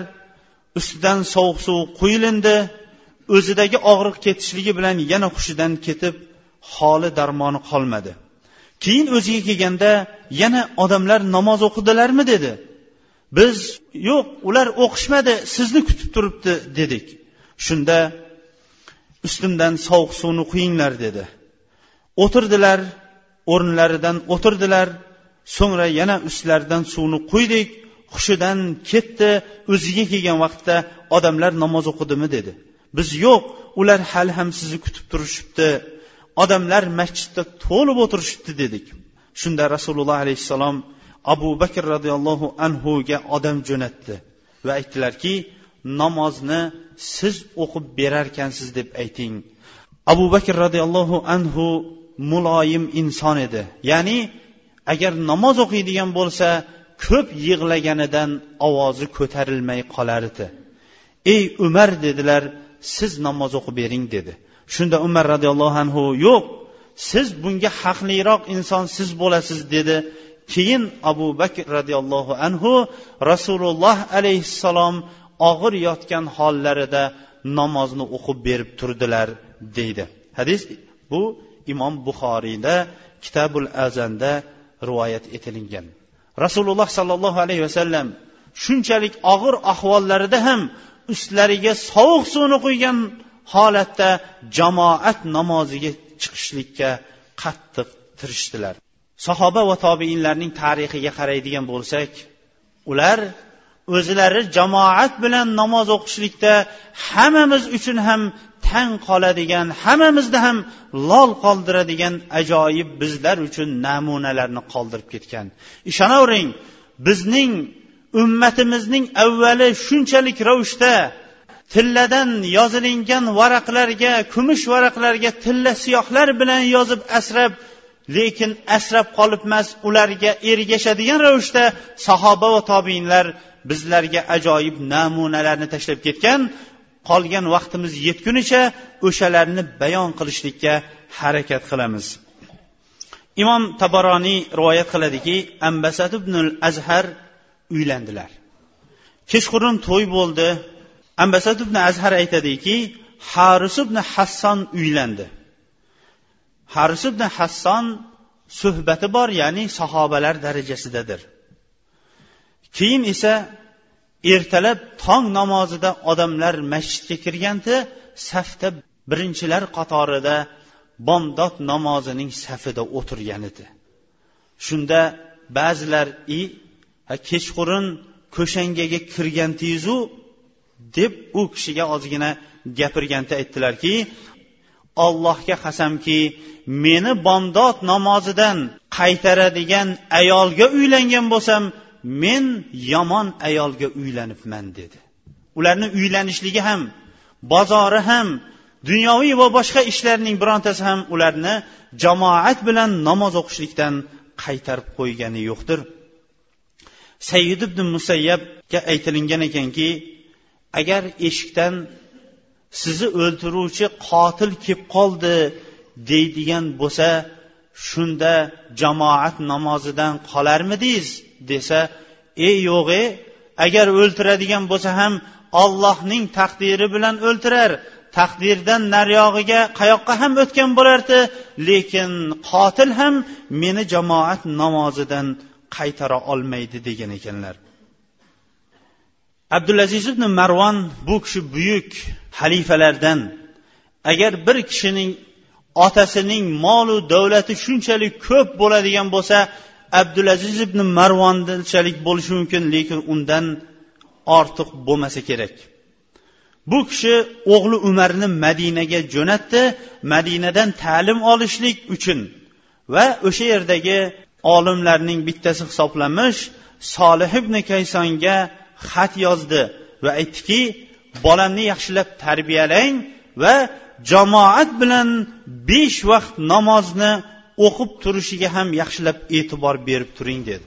Ustidan sovuq suv quyilindi. O'zidagi og'riq ketishligi bilan yana hushidan ketib holi darmoni qolmadi. Keyin o'ziga kelganda yana odamlar namoz o'qidilarmi? dedi. Biz yo'q ular o'qishmadi sizni kutib turibdi dedik. Shunda ustimdan sovuq suvni quyinglar dedi. O'tirdilar o'rinlaridan o'tirdilar so'ngra yana ustlaridan suvni quydik hushidan ketdi o'ziga kelgan vaqtda odamlar namoz o'qidimi dedi. Biz yo'q ular hali ham sizni kutib turishibdi. Odamlar masjidda to'lib o'tirishibdi dedik. Shunda rasululloh alayhissalom abu bakr roziyallohu anhuga odam jo'natdi va aytdilarki namozni siz o'qib berarkansiz deb ayting. Abu bakr roziyallohu anhu muloyim inson edi. Ya'ni agar namoz o'qiydigan bo'lsa ko'p yig'laganidan ovozi ko'tarilmay qolar edi ey umar dedilar siz namoz o'qib bering dedi. Shunda umar roziyallohu anhu yo'q siz bunga haqliroq inson siz bo'lasiz dedi. Keyin abu bakr roziyallohu anhu rasululloh alayhissalom og'ir yotgan hollarida namozni o'qib berib turdilar deydi. Hadis bu imom buxoriyda kitabul azanda rivoyat etilgan. Rasululloh sollallohu alayhi vasallam shunchalik og'ir ahvollarida ham ustlariga sovuq suvni quygan holatda jamoat namoziga chiqishlikka qattiq tirishdilar. Sahoba va tobiinlarning tarixiga qaraydigan bo'lsak ular o'zlari jamoat bilan namoz o'qishlikda hammamiz uchun ham tang qoladigan hammamizda ham lol qoldiradigan ajoyib bizlar uchun namunalarni qoldirib ketgan. Ishonavering bizning ummatimizning avvali shunchalik ravishda tilladan yozilingan varaqlarga kumush varaqlarga tilla siyohlar bilan yozib asrab lekin asrab qolibmas ularga ergashadigan ravishda sahoba va tobiinlar bizlarga ajoyib namunalarni tashlab ketgan qolgan vaqtimiz yetgunicha o'shalarni bayon qilishlikka harakat qilamiz. Imom tabaroniy rivoyat qiladiki ambasad ibnul azhar uylandilar. Kechqurun to'y bo'ldi ambasad ibn azhar aytadiki haris ibn hasson uylandi. Haris ibn hasson suhbati bor ya'ni sahobalar darajasidadir. Keyin esa ertalab tong namozida odamlar masjidga kirganda safda birinchilar qatorida bomdod namozining safida o'tirgan edi. Shunda ba'zilar i kechqurun ko'shangaga kirgandingizu deb u kishiga ozgina gapirganda aytdilarki ollohga qasamki meni bomdod namozidan qaytaradigan ayolga uylangan bo'lsam men yomon ayolga uylanibman dedi. Ularni uylanishligi ham bozori ham dunyoviy va boshqa ishlarning birontasi ham ularni jamoat bilan namoz o'qishlikdan qaytarib qo'ygani yo'qdir. Sayyid ibn musayyabga aytilingan ekanki agar eshikdan sizni o'ltiruvchi qotil kelib qoldi deydigan bo'lsa shunda jamoat namozidan qolarmidingiz desa ey yo'q e agar o'ltiradigan bo'lsa ham ollohning taqdiri bilan o'ltirar taqdirdan nariyog'iga qayoqqa ham o'tgan bo'lardi lekin qotil ham meni jamoat namozidan qaytara olmaydi degan ekanlar. Abdulaziz ibn marvon bu kishi buyuk xalifalardan. Agar bir kishining otasining molu davlati shunchalik ko'p bo'ladigan bo'lsa abdulaziz ibn marvonchalik bo'lishi mumkin lekin undan ortiq bo'lmasa kerak. Bu kishi o'g'li umarni madinaga jo'natdi madinadan ta'lim olishlik uchun va o'sha yerdagi olimlarning bittasi hisoblanmish solih ibn kaysonga xat yozdi va aytdiki bolamni yaxshilab tarbiyalang va jamoat bilan besh vaqt namozni o'qib turishiga ham yaxshilab e'tibor berib turing dedi.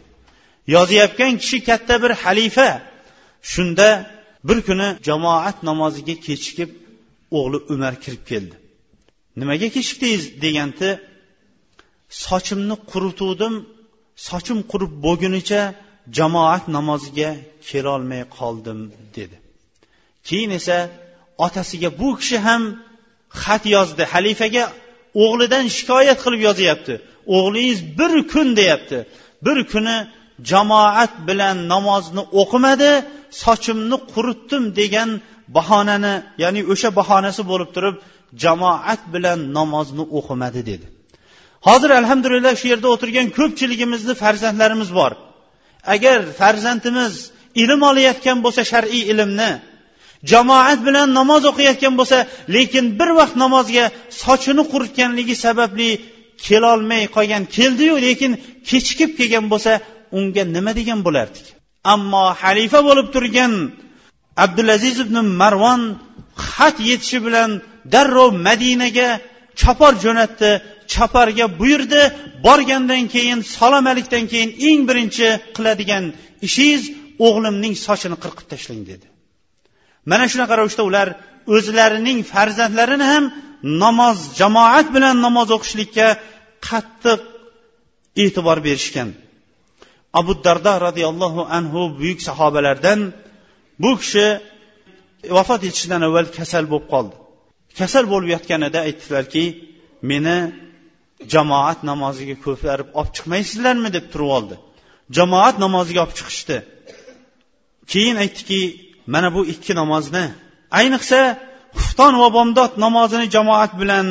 Yozayotgan kishi katta bir xalifa. Shunda bir kuni jamoat namoziga kechikib o'g'li umar kirib keldi. Nimaga kechikdingiz? deganda sochimni qurituvdim. Sochim qurib bo'lgunicha jamoat namoziga kelolmay qoldim dedi. Keyin esa otasiga bu kishi ham xat yozdi xalifaga o'g'lidan shikoyat qilib yozyapti. O'g'lingiz bir kun deyapti. Bir kuni jamoat bilan namozni o'qimadi sochimni quritdim degan bahonani ya'ni o'sha bahonasi bo'lib turib jamoat bilan namozni o'qimadi dedi. Hozir alhamdulillah shu yerda o'tirgan ko'pchiligimizni farzandlarimiz bor. Agar farzandimiz ilm olayotgan bo'lsa shar'iy ilmni jamoat bilan namoz o'qiyotgan bo'lsa lekin bir vaqt namozga sochini quritganligi sababli kelolmay qolgan keldiyu lekin kechikib kelgan bo'lsa unga nima degan bo'lardik? Ammo xalifa bo'lib turgan abdulaziz ibn marvon xat yetishi bilan darrov madinaga chopar jo'natdi choparga buyurdi. Borgandan keyin salom alikdan keyin eng birinchi qiladigan ishingiz o'g'limning sochini qirqib tashlang dedi. Mana shunaqa ravishda ular o'zlarining farzandlarini ham namoz jamoat bilan namoz o'qishlikka qattiq e'tibor berishgan. Abu darda roziyallohu anhu buyuk sahobalardan bu kishi vafot etishidan avval kasal bo'lib qoldi. Kasal bo'lib yotganida aytdilarki meni jamoat namoziga ko'tarib olib chiqmaysizlarmi deb turib oldi. Jamoat namoziga olib chiqishdi. Keyin aytdiki mana bu ikki namozni ayniqsa xufton va bomdod namozini jamoat bilan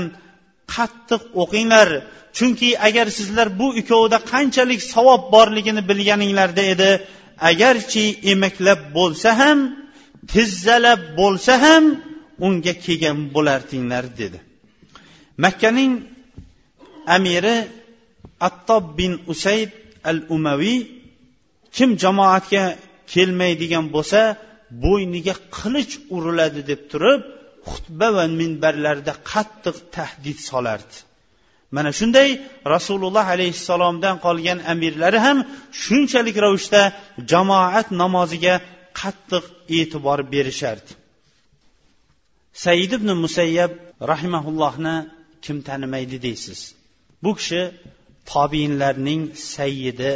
qattiq o'qinglar. Chunki agar sizlar bu ikkovida qanchalik savob borligini bilganinglarda edi agarchi emaklab bo'lsa ham tizzalab bo'lsa ham unga kelgan bo'lardinglar dedi. Makkaning amiri attob bin usayd al umaviy kim jamoatga kelmaydigan bo'lsa bo'yniga qilich uriladi deb turib xutba va minbarlarda qattiq tahdid solardi. Mana shunday rasululloh alayhissalomdan qolgan amirlari ham shunchalik ravishda jamoat namoziga qattiq e'tibor berishardi. Said ibn musayyab rahimaullohni kim tanimaydi deysiz? Bu kishi tobiinlarning sayyidi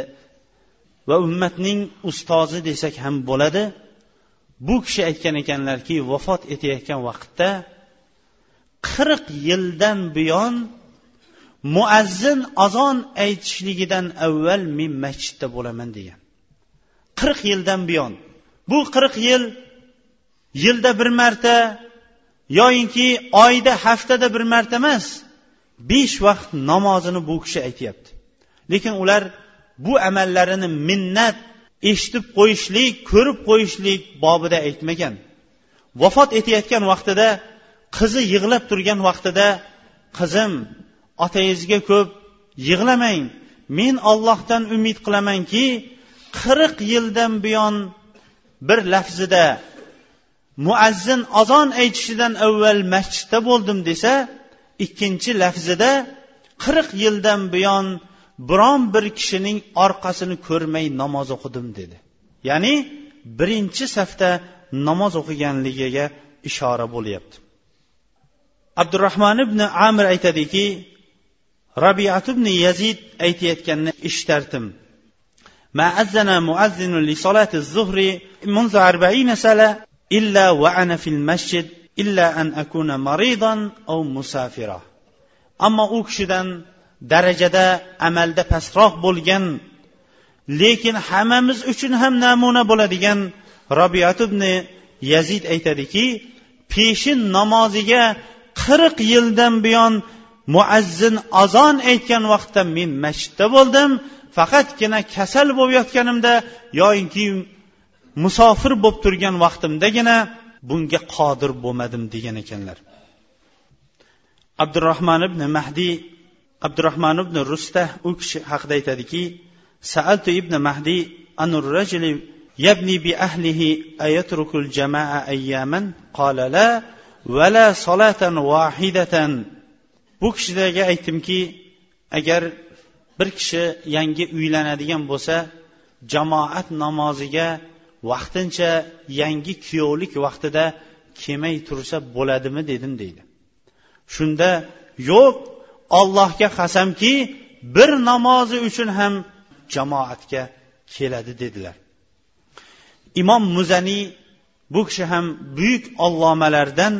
va ummatning ustozi desak ham bo'ladi. Bu kishi aytgan ekanlarki vafot etayotgan vaqtda qirq yildan buyon muazzin azon aytishligidan avval men masjidda bo'laman degan. Qirq yildan buyon. Bu qirq yil yilda bir marta yoyinki oyda haftada bir marta emas besh vaqt namozini bu kishi aytyapti. Lekin ular bu amallarini minnat eshitib qo'yishlik ko'rib qo'yishlik bobida aytmagan. Vafot etayotgan vaqtida qizi yig'lab turgan vaqtida qizim otangizga ko'p yig'lamang men ollohdan umid qilamanki qirq yildan buyon bir lafzida muazzin azon aytishidan avval masjidda bo'ldim desa ikkinchi lafzida qirq yildan buyon biron bir kishining orqasini ko'rmay namoz o'qidim dedi ya'ni birinchi safda namoz o'qiganligiga ishora bo'lyapti abdurahmon ibn amir aytadiki rabiat ibn yazid aytayotganini eshitardim ما أذن مؤذن لصلاة الظهر منذ أربعين سنة إلا وأنا في المسجد illa an akuna maridan musafira. Ammo u kishidan darajada amalda pastroq bo'lgan lekin hammamiz uchun ham namuna bo'ladigan robiyat ibn yazid aytadiki peshin namoziga qirq yildan buyon muazzin azon aytgan vaqtda men masjidda bo'ldim faqatgina kasal bo'lib yotganimda yoinki musofir bo'lib turgan vaqtimdagina bunga qodir bo'lmadim degan ekanlar abdurahmon ibn mahdiy abdurahmon ibn rusta u kishi haqida aytadiki سألت ابن مهدي عن الرجل يبني بأهله أيترك الجماعة أياما قال لا ولا صلاة واحدة bu kishilarga aytdimki agar bir kishi yangi uylanadigan bo'lsa jamoat namoziga vaqtincha yangi kuyovlik vaqtida kelmay tursa bo'ladimi dedim deydi. Shunda yo'q ollohga qasamki bir namozi uchun ham jamoatga keladi dedilar. Imom muzaniy bu kishi ham buyuk allomalardan.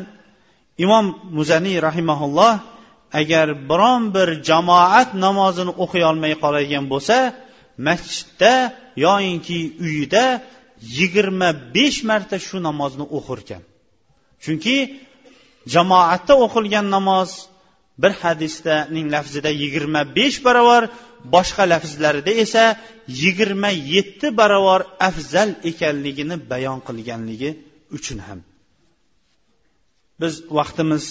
Imom muzaniy rahimaulloh agar biron bir jamoat namozini o'qiy olmay qoladigan bo'lsa masjidda yoyinki uyida yigirma besh marta shu namozni o'qirkan. Chunki jamoatda o'qilgan namoz bir hadisdaning lafzida yigirma besh barobar boshqa lafzlarida esa yigirma yetti barobar afzal ekanligini bayon qilganligi uchun ham. Biz vaqtimiz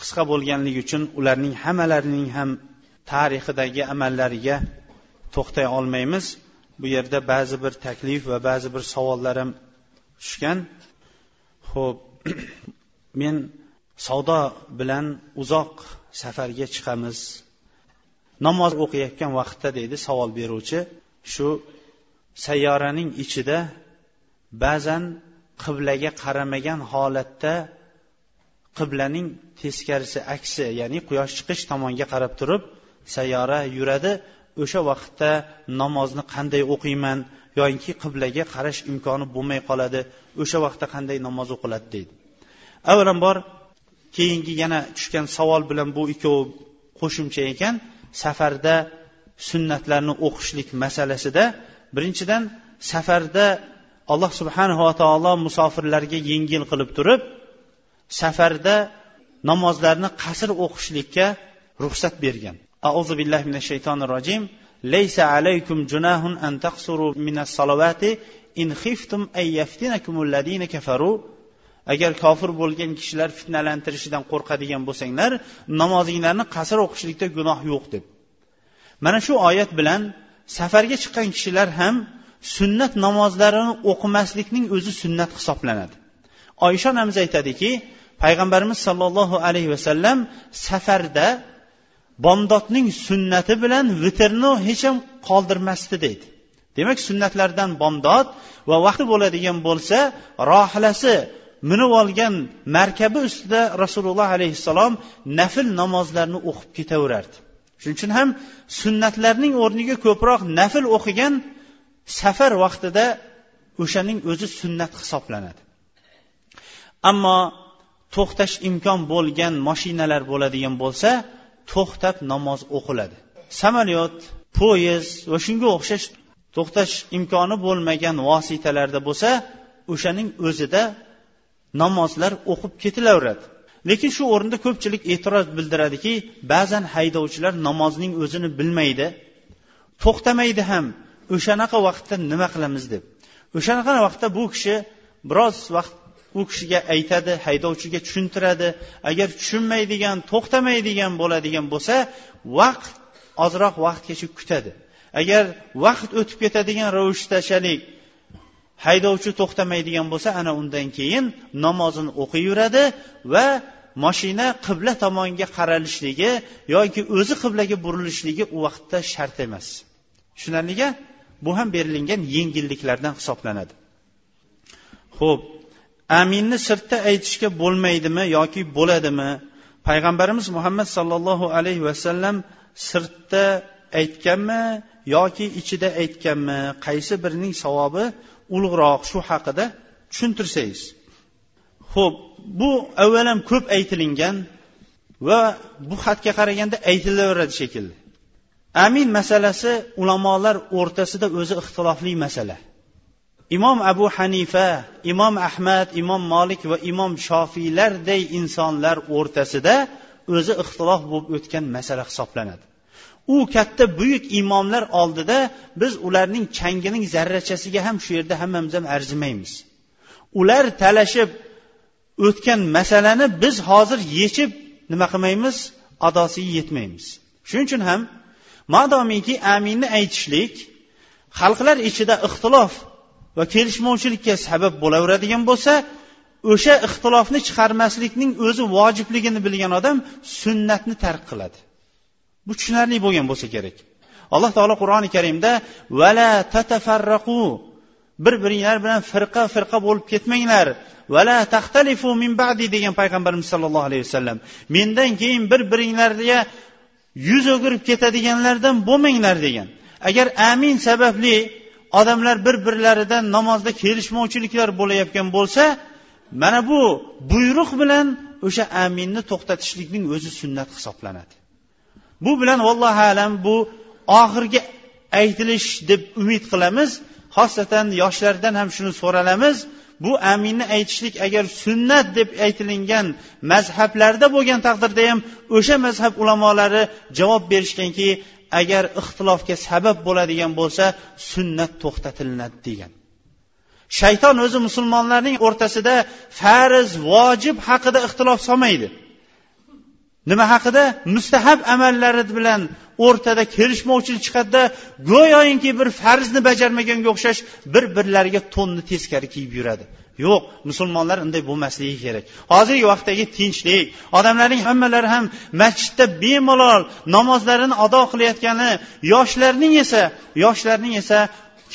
qisqa bo'lganligi uchun ularning hammalarining ham tarixidagi amallariga to'xtay olmaymiz. Bu yerda ba'zi bir taklif va ba'zi bir savollar ham tushgan. Ho'p <clears throat> men savdo bilan uzoq safarga chiqamiz. Namoz o'qiyotgan vaqtda deydi savol beruvchi. Shu sayyoraning ichida ba'zan qiblaga qaramagan holatda qiblaning teskarisi aksi ya'ni quyosh chiqish tomonga qarab turib sayyora yuradi. O'sha vaqtda namozni qanday o'qiyman yoyinki qiblaga qarash imkoni bo'lmay qoladi o'sha vaqtda qanday namoz o'qiladi deydi. Avvalambor keyingi yana tushgan savol bilan bu ikkovi qo'shimcha ekan safarda sunnatlarni o'qishlik masalasida. Birinchidan safarda alloh subhanava taolo musofirlarga yengil qilib turib safarda namozlarni qasr o'qishlikka ruxsat bergan. أعوذ بالله من الشيطان الرجيم ليس alaykum junahun an taqsuru minas الصلوات in خفتم أن يفتنكم الذين كفروا agar kofir bo'lgan kishilar fitnalantirishidan qo'rqadigan bo'lsanglar namozinglarni qasr o'qishlikda gunoh yo'q deb. Mana shu oyat bilan safarga chiqqan kishilar ham sunnat namozlarini o'qimaslikning o'zi sunnat hisoblanadi. Oysha onamiz aytadiki payg'ambarimiz sollallohu alayhi vasallam safarda bomdodning sunnati bilan vitrni hech ham qoldirmasdi deydi. Demak sunnatlardan bomdod va vaqti bo'ladigan bo'lsa rohilasi minib olgan markabi ustida rasululloh alayhissalom nafl namozlarni o'qib ketaverardi. Shuning uchun ham sunnatlarning o'rniga ko'proq nafl o'qigan safar vaqtida o'shaning o'zi sunnat hisoblanadi. Ammo to'xtash imkon bo'lgan moshinalar bo'ladigan bo'lsa to'xtab namoz o'qiladi. Samolyot poyezd va shunga o'xshash to'xtash imkoni bo'lmagan vositalarda bo'lsa o'shaning o'zida namozlar o'qib ketilaveradi. Lekin shu o'rinda ko'pchilik e'tiroz bildiradiki ba'zan haydovchilar namozning o'zini bilmaydi to'xtamaydi ham o'shanaqa vaqtda nima qilamiz? deb. O'shanaqa vaqtda bu kishi biroz vaqt u kishiga aytadi haydovchiga tushuntiradi. Agar tushunmaydigan to'xtamaydigan bo'ladigan bo'lsa vaqt ozroq vaqtgacha kutadi. Agar vaqt o'tib ketadigan ravishdachalik haydovchi to'xtamaydigan bo'lsa ana undan keyin namozini o'qiyveradi va moshina qibla tomonga qaralishligi yoki o'zi qiblaga burilishligi u vaqtda shart emas. Tushunarlika bu ham berilingan yengilliklardan hisoblanadi. Ho'p aminni sirtda aytishga bo'lmaydimi yoki bo'ladimi? Payg'ambarimiz muhammad sollallohu alayhi vasallam sirtda aytganmi yoki ichida aytganmi? Qaysi birining savobi ulug'roq shu haqida tushuntirsangiz. Ho'p bu avvalam ko'p aytilingan va bu xatga qaraganda aytilaveradi shekilli. Amin masalasi ulamolar o'rtasida o'zi ixtilofli masala. Imom abu hanifa imom ahmad imom molik va imom shofiylarday insonlar o'rtasida o'zi ixtilof bo'lib o'tgan masala hisoblanadi. U katta buyuk imomlar oldida biz ularning changining zarrachasiga ham shu yerda hammamiz ham arzimaymiz. Ular talashib o'tgan masalani biz hozir yechib nima qilmaymiz? Adosiga yetmaymiz. Shuning uchun ham madomiki aminni aytishlik xalqlar ichida ixtilof va kelishmovchilikka sabab bo'laveradigan bo'lsa o'sha ixtilofni chiqarmaslikning o'zi vojibligini bilgan odam sunnatni tark qiladi. Bu tushunarli bo'lgan bo'lsa kerak. Alloh taolo qur'oni karimda vala tatafarraqu bir biringlar bilan firqa firqa bo'lib ketmanglar. Vala taxtalifu min ba'di degan payg'ambarimiz sollallohu alayhi vasallam. Mendan keyin bir biringlarga yuz o'girib ketadiganlardan bo'lmanglar degan. Agar amin sababli odamlar bir birlaridan namozda kelishmovchiliklar bo'layotgan bo'lsa mana bu buyruq bilan o'sha aminni to'xtatishlikning o'zi sunnat hisoblanadi. Bu bilan vallohu alam bu oxirgi aytilish deb umid qilamiz. Xosatan yoshlardan ham shuni so'ralamiz. Bu aminni aytishlik agar sunnat deb aytilingan mazhablarda bo'lgan taqdirda ham o'sha mazhab ulamolari javob berishganki agar ixtilofga sabab bo'ladigan bo'lsa sunnat to'xtatilinadi degan. Shayton o'zi musulmonlarning o'rtasida farz vojib haqida ixtilof solmaydi. Nima haqida? Mustahab amallari bilan o'rtada kelishmovchilik chiqadida go'yoki bir farzni bajarmaganga o'xshash bir birlariga to'nni teskari kiyib yuradi. Yo'q musulmonlar unday bo'lmasligi kerak. Hozirgi vaqtdagi tinchlik odamlarning hammalari ham masjidda bemalol namozlarini ado qilayotgani yoshlarning esa yoshlarning esa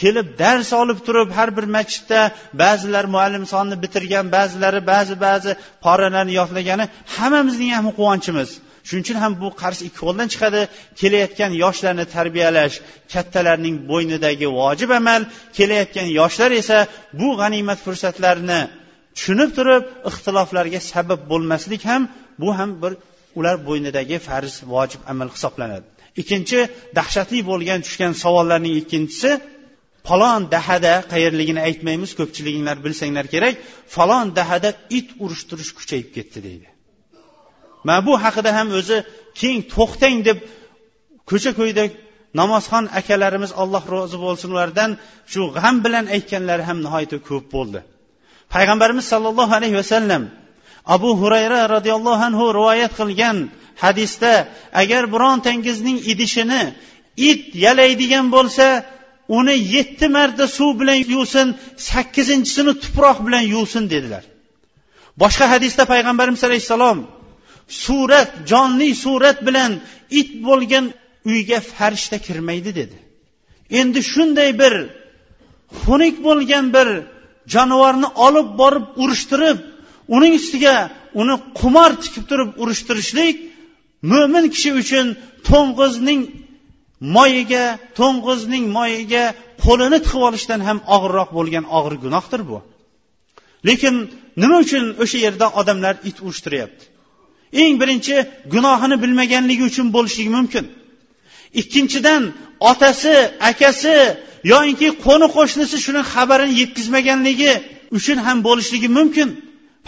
kelib dars olib turib har bir masjidda ba'zilar muallim sonni bitirgan ba'zilari ba'zi ba'zi poralarni yodlagani hammamizning ham quvonchimiz. Shuning uchun ham bu qarz ikki qo'ldan chiqadi. Kelayotgan yoshlarni tarbiyalash kattalarning bo'ynidagi vojib amal. Kelayotgan yoshlar esa bu g'animat fursatlarini tushunib turib ixtiloflarga sabab bo'lmaslik ham bu ham bir ular bo'ynidagi farz vojib amal hisoblanadi. Ikkinchi dahshatli bo'lgan tushgan savollarning ikkinchisi falon dahada qayerligini aytmaymiz ko'pchiliginglar bilsanglar kerak falon dahada it urushtirish kuchayib ketdi deydi. Mana bu haqida ham o'zi keng to'xtang deb ko'cha ko'yda namozxon akalarimiz alloh rozi bo'lsin ulardan shu g'am bilan aytganlari ham nihoyatda ko'p bo'ldi. Payg'ambarimiz sollallohu alayhi vasallam abu hurayra roziyallohu anhu rivoyat qilgan hadisda agar birontangizning idishini it yalaydigan bo'lsa uni yetti marta suv bilan yuvsin sakkizinchisini tuproq bilan yuvsin dedilar. Boshqa hadisda payg'ambarimiz alayhissalom surat jonli surat bilan it bo'lgan uyga farishta kirmaydi dedi. Endi shunday bir xunuk bo'lgan bir jonivorni olib borib urishtirib uning ustiga uni qumor tikib turib urishtirishlik mo'min kishi uchun to'ng'izning moyiga to'ng'izning moyiga qo'lini tiqib olishdan ham og'irroq bo'lgan og'ir gunohdir bu. Lekin nima uchun o'sha yerda odamlar it urishtiryapti? Eng birinchi gunohini bilmaganligi uchun bo'lishligi mumkin. Ikkinchidan otasi akasi yoinki qo'ni qo'shnisi shuni xabarini yetkazmaganligi uchun ham bo'lishligi mumkin.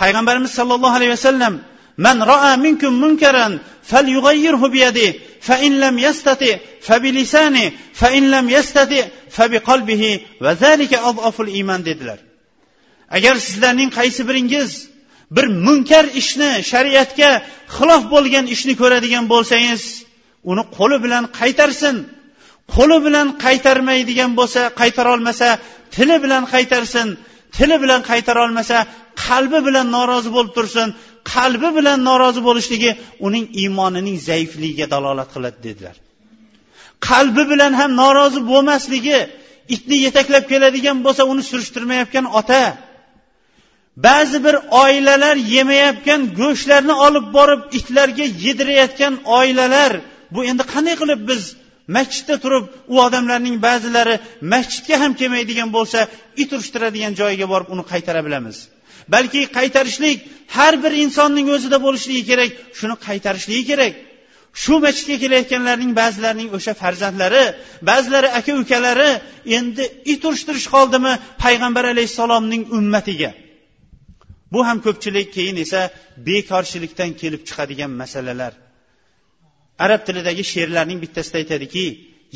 Payg'ambarimiz sollallohu alayhi vasallam man رأى minkum munkaran فليغيره بيده fa in lam yastati fa لم fa in lam yastati fa biqalbihi va zalika adaful iymon dedilar. Agar sizlarning qaysi biringiz bir munkar ishni shariatga xilof bo'lgan ishni ko'radigan bo'lsangiz uni qo'li bilan qaytarsin. Qo'li bilan qaytarmaydigan bo'lsa qaytarolmasa tili bilan qaytarsin. Tili bilan qaytarolmasa qalbi bilan norozi bo'lib tursin. Qalbi bilan norozi bo'lishligi uning iymonining zaifligiga dalolat qiladi dedilar. Qalbi bilan ham norozi bo'lmasligi itni yetaklab keladigan bo'lsa uni surishtirmayotgan ota ba'zi bir oilalar yemayotgan go'shtlarni olib borib itlarga yedirayotgan oilalar bu endi qanday qilib biz masjidda turib u odamlarning ba'zilari masjidga ham kelmaydigan bo'lsa it urishtiradigan joyiga borib uni qaytara bilamiz. Balki qaytarishlik har bir insonning o'zida bo'lishligi kerak shuni qaytarishligi kerak. Shu masjidga kelayotganlarning ba'zilarining o'sha farzandlari ba'zilari aka ukalari endi it urishtirish qoldimi payg'ambar alayhissalomning ummatiga? Bu ham ko'pchilik keyin esa bekorchilikdan kelib chiqadigan masalalar. Arab tilidagi she'rlarning bittasida aytadiki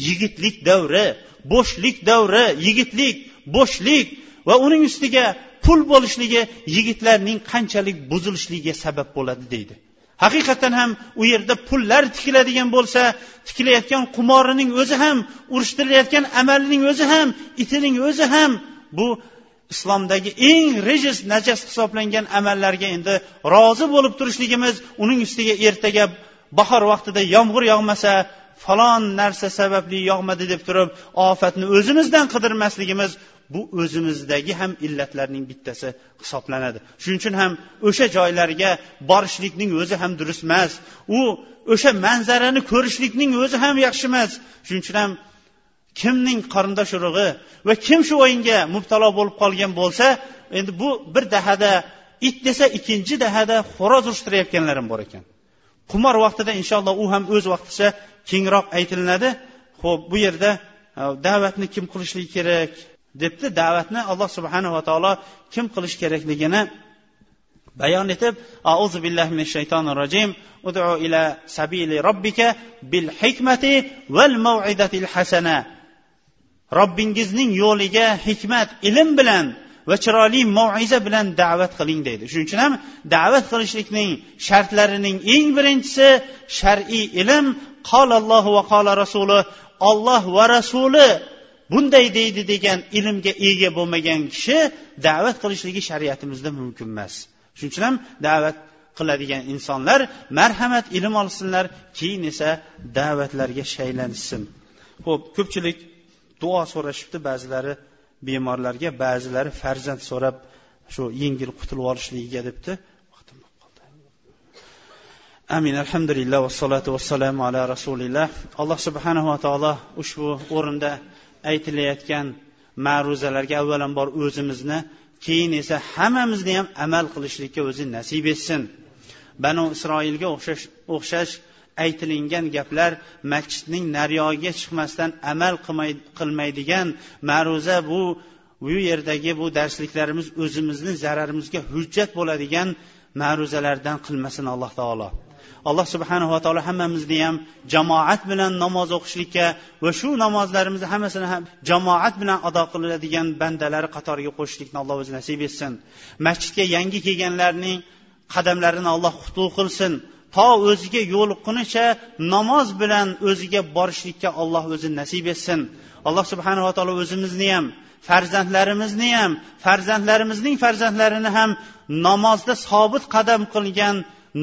yigitlik davri bo'shlik davri yigitlik bo'shlik va uning ustiga pul bo'lishligi yigitlarning qanchalik buzilishligiga sabab bo'ladi deydi. Haqiqatdan ham u yerda pullar tikiladigan bo'lsa tikilayotgan qumorining o'zi ham urushtirayotgan amalining o'zi ham itining o'zi ham bu islomdagi eng rejis najas hisoblangan amallarga endi rozi bo'lib turishligimiz uning ustiga ertaga bahor vaqtida yomg'ir yog'masa falon narsa sababli yog'madi deb turib ofatni o'zimizdan qidirmasligimiz bu o'zimizdagi ham illatlarning bittasi hisoblanadi. Shuning uchun ham o'sha joylarga borishlikning o'zi ham durust emas u o'sha manzarani ko'rishlikning o'zi ham yaxshi emas shuning uchun ham kimning qarindosh urug'i va kim shu o'yinga mubtalo bo'lib qolgan bo'lsa endi bu bir dahada it desa ikkinchi dahada xo'roz urishtirayotganlar ham bor ekan. Qumor vaqtida inshaalloh u ham o'z vaqticha kengroq aytilinadi. Ho'p bu yerda e, da'vatni kim qilishligi kerak debdi. Da'vatni alloh subhanava taolo kim qilish kerakligini bayon etib auzu billahi minash shaytonir rojim udu ila sabili robbika bil hikmati val mau'idatil hasana. Robbingizning yo'liga hikmat ilm bilan va chiroyli moiza bilan da'vat qiling deydi. Shuning uchun ham da'vat qilishlikning shartlarining eng birinchisi shar'iy ilm. Qolallohu va qola rasuli olloh va rasuli bunday deydi degan ilmga ega bo'lmagan kishi da'vat qilishligi shariatimizda mumkin emas. Shuning uchun ham da'vat qiladigan insonlar marhamat ilm olsinlar keyin esa da'vatlarga shaylanishsin ho'p ko'pchilik duo so'rashibdi ba'zilari bemorlarga ba'zilari farzand so'rab shu yengil qutulib olishligiga debdi. Amin. Alhamdulillah vassalotu vassalamu ala rasulilloh alloh subhanava taolo ushbu o'rinda aytilayotgan ma'ruzalarga avvalambor o'zimizni keyin esa hammamizni ham amal qilishlikka o'zi nasib etsin. Banu isroilga o'xshash o'xshash aytilingan gaplar masjidning nariyog'iga chiqmasdan amal qilmaydigan ma'ruza bu bu yerdagi bu darsliklarimiz o'zimizni zararimizga hujjat bo'ladigan ma'ruzalardan qilmasin alloh taolo. Alloh subhanava taolo hammamizni ham jamoat bilan namoz o'qishlikka va shu namozlarimizni hammasini ham jamoat bilan ado qiladigan bandalar qatoriga qo'shishlikni alloh o'zi nasib etsin. Masjidga yangi kelganlarning qadamlarini alloh qutlug' qilsin. To o'ziga yo'liqqunicha namoz bilan o'ziga borishlikka olloh o'zi nasib etsin. Alloh subhanava taolo o'zimizni ham farzandlarimizni ham farzandlarimizning farzandlarini ham namozda sobit qadam qilgan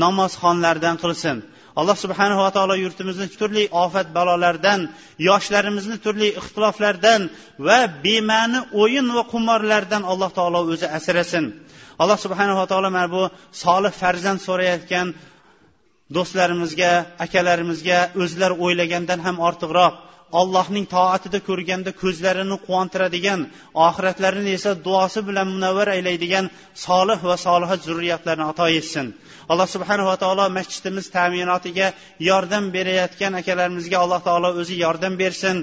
namozxonlardan qilsin. Alloh subhanava taolo yurtimizni turli ofat balolardan yoshlarimizni turli ixtiloflardan va bema'ni o'yin va qumorlardan alloh taolo o'zi asrasin. Alloh subhanava taolo mana bu solih farzand so'rayotgan do'stlarimizga akalarimizga o'zlari o'ylagandan ham ortiqroq allohning toatida ko'rganda ko'zlarini quvontiradigan oxiratlarini esa duosi bilan munavvar aylaydigan solih va soliha zurriyatlarni ato etsin. Alloh subhanava taolo masjidimiz ta'minotiga yordam berayotgan akalarimizga alloh taolo o'zi yordam bersin.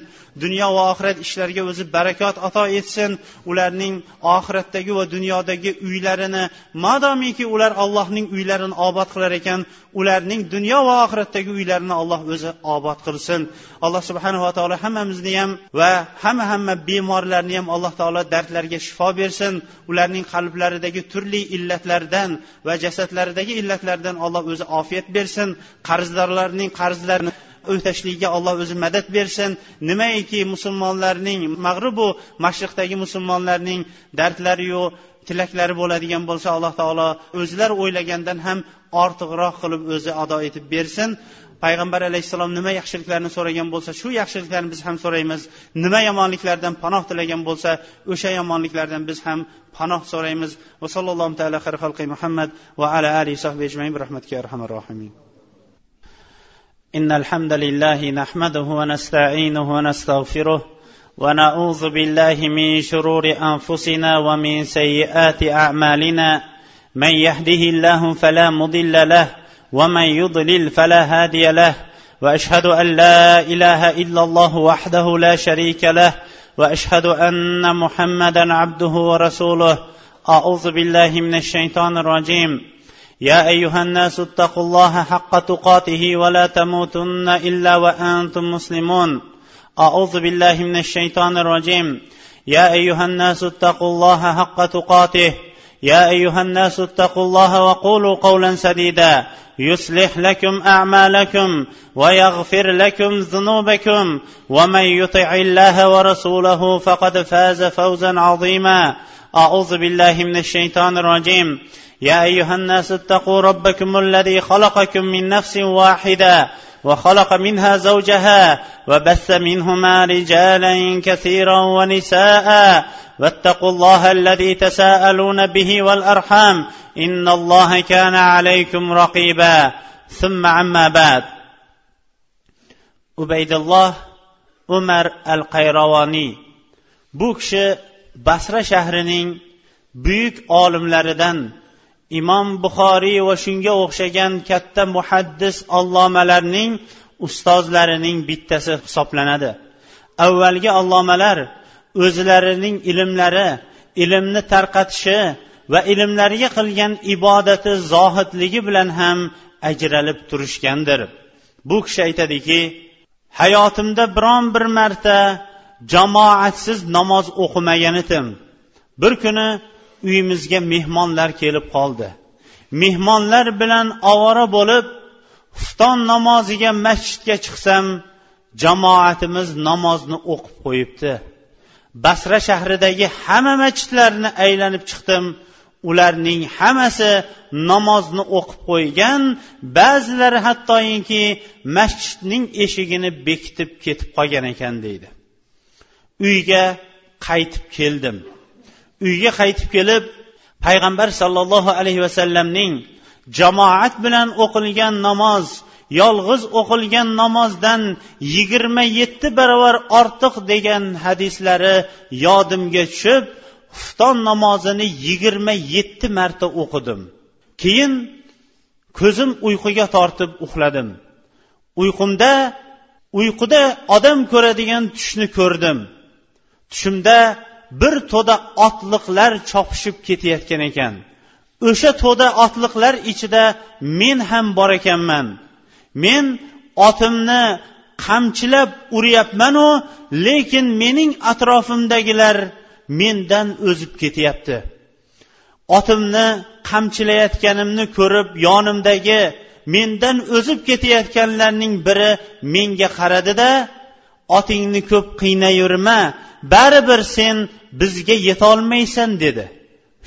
Dunyo va oxirat ishlariga o'zi barakot ato etsin. Ularning oxiratdagi va dunyodagi uylarini madomiki ular allohning uylarini obod qilar ekan ularning dunyo va oxiratdagi uylarini alloh o'zi obod qilsin. Alloh subhanava taolo hammamizni ham va hamma hamma bemorlarni ham alloh taolo dardlariga shifo bersin. Ularning qalblaridagi turli illatlardan va jasadlaridagi illatlardan alloh o'zi ofiyat bersin. Qarzdorlarning qarzlarini o'tashlikka alloh o'zi madad bersin. Nimaiki musulmonlarning mag'ribu mashriqdagi musulmonlarning dardlariyu tilaklari bo'ladigan bo'lsa alloh taolo o'zlari o'ylagandan ham ortiqroq qilib o'zi ado etib bersin payg'ambar alayhissalom nima yaxshiliklarni so'ragan bo'lsa shu yaxshiliklarni biz ham so'raymiz nima yomonliklardan panoh tilagan bo'lsa o'sha yomonliklardan biz ham panoh so'raymiz va sallallohu taala xalqi muhammad va ala alihi sahbi ajmain rahmatga arhamar rohimin إن الحمد لله نحمده ونستعينه ونستغفره ونعوذ بالله من شرور أنفسنا ومن سيئات أعمالنا من يهده الله فلا مضل له ومن يضلل فلا هادي له وأشهد أن لا إله إلا الله وحده لا شريك له وأشهد أن محمدا عبده ورسوله. أعوذ بالله من الشيطان الرجيم. يا أيها الناس اتقوا الله حق تقاته ولا تموتن إلا وأنتم مسلمون. أعوذ بالله من الشيطان الرجيم. يا أيها الناس اتقوا الله حق تقاته يا أيها الناس اتقوا الله وقولوا قولا سديدا. يصلح لكم أعمالكم ويغفر لكم ذنوبكم. ومن يطع الله ورسوله فقد فاز فوزا عظيما. أعوذ بالله من الشيطان الرجيم. يا أيها الناس اتقوا ربكم الذي خلقكم من نفس واحدة. وخلق منها زوجها وبث منهما رجالا كثيرا ونساء واتقوا الله الذي تساءلون به والارحام ان الله كان عليكم رقيبا ثم عما بعد ubaydulloh umar al qayrovoniy bu kishi basra shahrining buyuk olimlaridan imom buxoriy va shunga o'xshagan katta muhaddis allomalarning ustozlarining bittasi hisoblanadi. Avvalgi allomalar o'zlarining ilmlari ilmni tarqatishi va ilmlariga qilgan ibodati zohidligi bilan ham ajralib turishgandir. Bu kishi aytadiki hayotimda biron bir marta jamoatsiz namoz o'qimagan edim. Bir kuni uyimizga mehmonlar kelib qoldi. Mehmonlar bilan ovora bo'lib xufton namoziga masjidga chiqsam jamoatimiz namozni o'qib qo'yibdi. Basra shahridagi hamma masjidlarni aylanib chiqdim. Ularning hammasi namozni o'qib qo'ygan ba'zilari hattoki masjidning eshigini bekitib ketib qolgan ekan deydi. Uyga qaytib keldim. Uyga qaytib kelib payg'ambar sollallohu alayhi vasallamning jamoat bilan o'qilgan namoz yolg'iz o'qilgan namozdan yigirma yetti barobar ortiq degan hadislari yodimga tushib xufton namozini yigirma yetti marta o'qidim. Keyin ko'zim uyquga tortib uxladim. Uyqumda uyquda odam ko'radigan tushni ko'rdim. Tushimda bir to'da otliqlar chopishib ketayotgan ekan. O'sha to'da otliqlar ichida men ham bor ekanman. Men otimni qamchilab uryapmanu lekin mening atrofimdagilar mendan o'zib ketyapti. Otimni qamchilayotganimni ko'rib yonimdagi mendan o'zib ketayotganlarning biri menga qaradida otingni ko'p qiynayverma baribir sen bizga yetolmaysan dedi.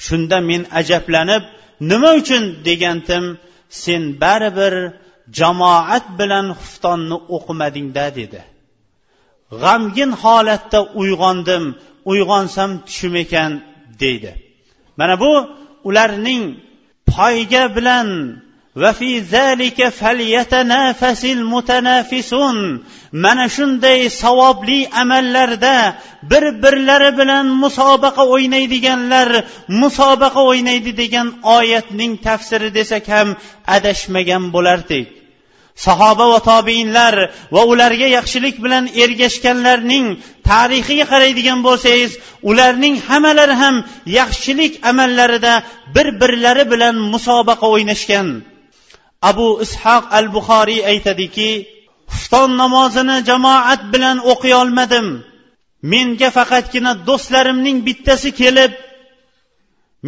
Shunda men ajablanib nima uchun? degandim sen baribir jamoat bilan xuftonni o'qimadingda dedi. G'amgin holatda uyg'ondim uyg'onsam tushim ekan deydi. Mana bu ularning poyga bilan mana shunday savobli amallarda bir birlari bilan musobaqa o'ynaydiganlar musobaqa o'ynaydi degan oyatning tafsiri desak ham adashmagan bo'lardik. Sahoba va tobeinlar va ularga yaxshilik bilan ergashganlarning tarixiga qaraydigan bo'lsangiz ularning hammalari ham yaxshilik amallarida bir birlari bilan musobaqa o'ynashgan. Abu ishoq al buxoriy aytadiki xufton namozini jamoat bilan o'qiy olmadim. Menga faqatgina do'stlarimning bittasi kelib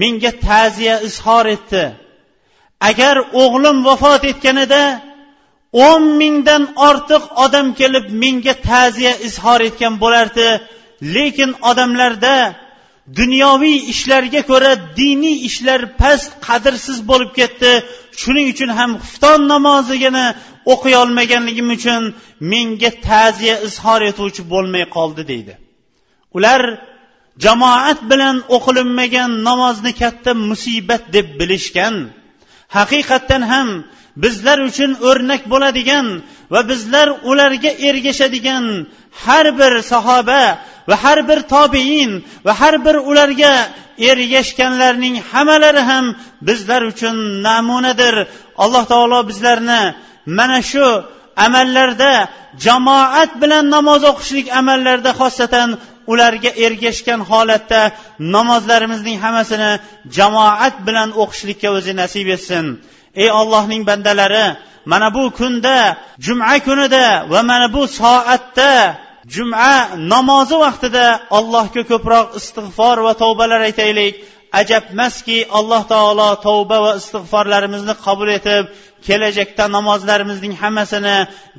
menga ta'ziya izhor etdi. Agar o'g'lim vafot etganida o'n mingdan ortiq odam kelib menga ta'ziya izhor etgan bo'lardi. Lekin odamlarda dunyoviy ishlarga ko'ra diniy ishlar past qadrsiz bo'lib ketdi. Shuning uchun ham xufton namozigini o'qiy olmaganligim uchun menga ta'ziya izhor etuvchi bo'lmay qoldi deydi. Ular jamoat bilan o'qilinmagan namozni katta musibat deb bilishgan haqiqatdan ham bizlar uchun o'rnak bo'ladigan va bizlar ularga ergashadigan har bir sahoba va har bir tobein va har bir ularga ergashganlarning hammalari ham bizlar uchun namunadir. Alloh taolo bizlarni mana shu amallarda jamoat bilan namoz o'qishlik amallarida xosatan ularga ergashgan holatda namozlarimizning hammasini jamoat bilan o'qishlikka o'zi nasib etsin. Ey ollohning bandalari mana bu kunda juma kunida va mana bu soatda juma namozi vaqtida allohga ko'proq istig'for va tavbalar aytaylik. Ajabmaski alloh taolo tavba va istig'forlarimizni qabul etib kelajakda namozlarimizning hammasini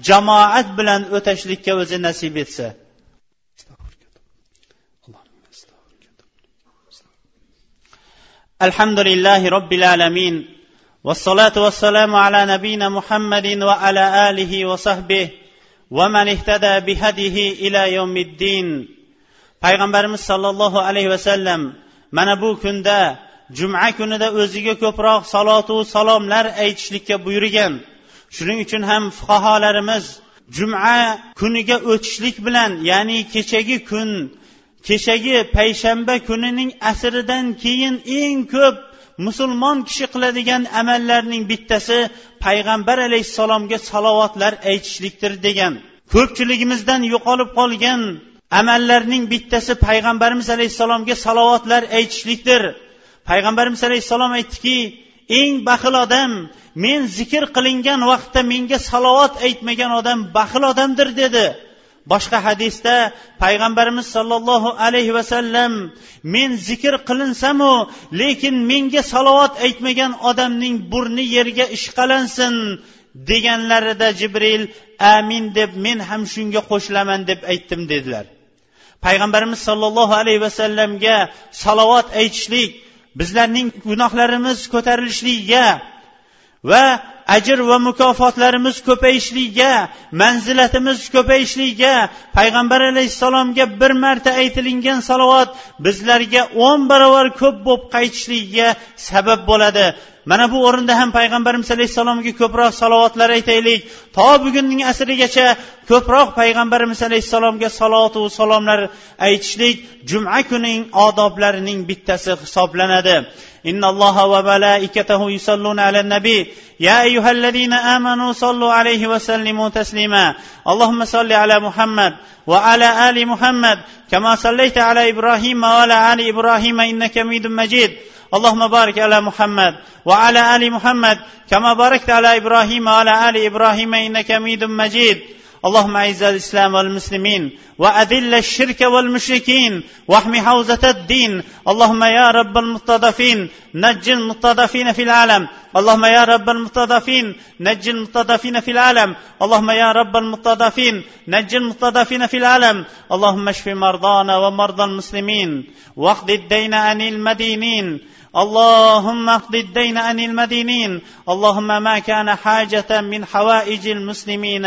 jamoat bilan o'tashlikka o'zi nasib etsa. Alhamdulillahi robbil alamin. والصلاة والسلام على نبينا محمد وعلى آله وصحبه ومن اهتدى بهديه إلى يوم الدين payg'ambarimiz sollallohu alayhi vasallam mana bu kunda juma kunida o'ziga ko'proq salotu salomlar aytishlikka buyurgan shuning uchun ham fuqarolarimiz juma kuniga o'tishlik bilan ya'ni kechagi kun kechagi payshanba kunining asridan keyin eng ko'p musulmon kishi qiladigan amallarning bittasi payg'ambar alayhissalomga salovatlar aytishlikdir degan. Ko'pchiligimizdan yo'qolib qolgan amallarning bittasi payg'ambarimiz alayhissalomga salovatlar aytishlikdir. Payg'ambarimiz alayhissalom aytdiki eng baxil odam men zikr qilingan vaqtda menga salovat aytmagan odam baxil odamdir dedi. Boshqa hadisda payg'ambarimiz sollallohu alayhi vasallam men zikr qilinsamu lekin menga salovat aytmagan odamning burni yerga ishqalansin deganlarida jibril amin deb men ham shunga qo'shilaman deb aytdim dedilar. Payg'ambarimiz sollallohu alayhi vasallamga salovat aytishlik bizlarning gunohlarimiz ko'tarilishligiga va ajr va mukofotlarimiz ko'payishligiga manzilatimiz ko'payishligiga payg'ambar alayhissalomga bir marta aytilingan salovat bizlarga o'n barobar ko'p bo'lib qaytishligiga sabab bo'ladi. mana bu o'rinda ham payg'ambarimiz alayhissalomga ko'proq salovatlar aytaylik to bugunning asrigacha ko'proq payg'ambarimiz alayhissalomga salotu salomlar aytishlik juma kuning odoblarining bittasi hisoblanadi إن الله وملائكته يصلون على النبي يا أيها الذين آمنوا صلوا عليه وسلموا تسليما اللهم صل على محمد وعلى آل محمد كما صليت على إبراهيم وعلى آل إبراهيم إنك حميد مجيد اللهم بارك على محمد وعلى آل محمد كما باركت على إبراهيم وعلى آل إبراهيم إنك حميد مجيد. اللهم أعز الإسلام والمسلمين وأذل الشرك والمشركين واحم حوزة الدين. اللهم يا رب المستضعفين نج المستضعفين في العالم. اللهم يا رب المستضعفين نج المستضعفين في العالم. اللهم يا رب المستضعفين نج المستضعفين في العالم. اللهم اشف مرضانا ومرضى المسلمين واقض الدين عن المدينين. اللهم اقض الدين عن المدينين. اللهم ما كان حاجة من حوائج المسلمين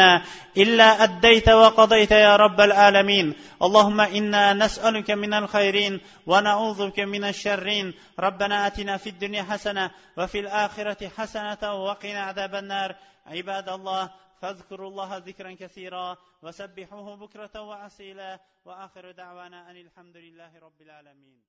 إلا أديت وقضيت يا رب العالمين. اللهم إنا نسألك من الخيرين ونعوذ بك من الشرين. ربنا آتنا في الدنيا حسنة وفي الآخرة حسنة وقنا عذاب النار. عباد الله فاذكروا الله ذكرا كثيرا وسبحوه بكرة وأصيلا. وآخر دعوانا أن الحمد لله رب العالمين.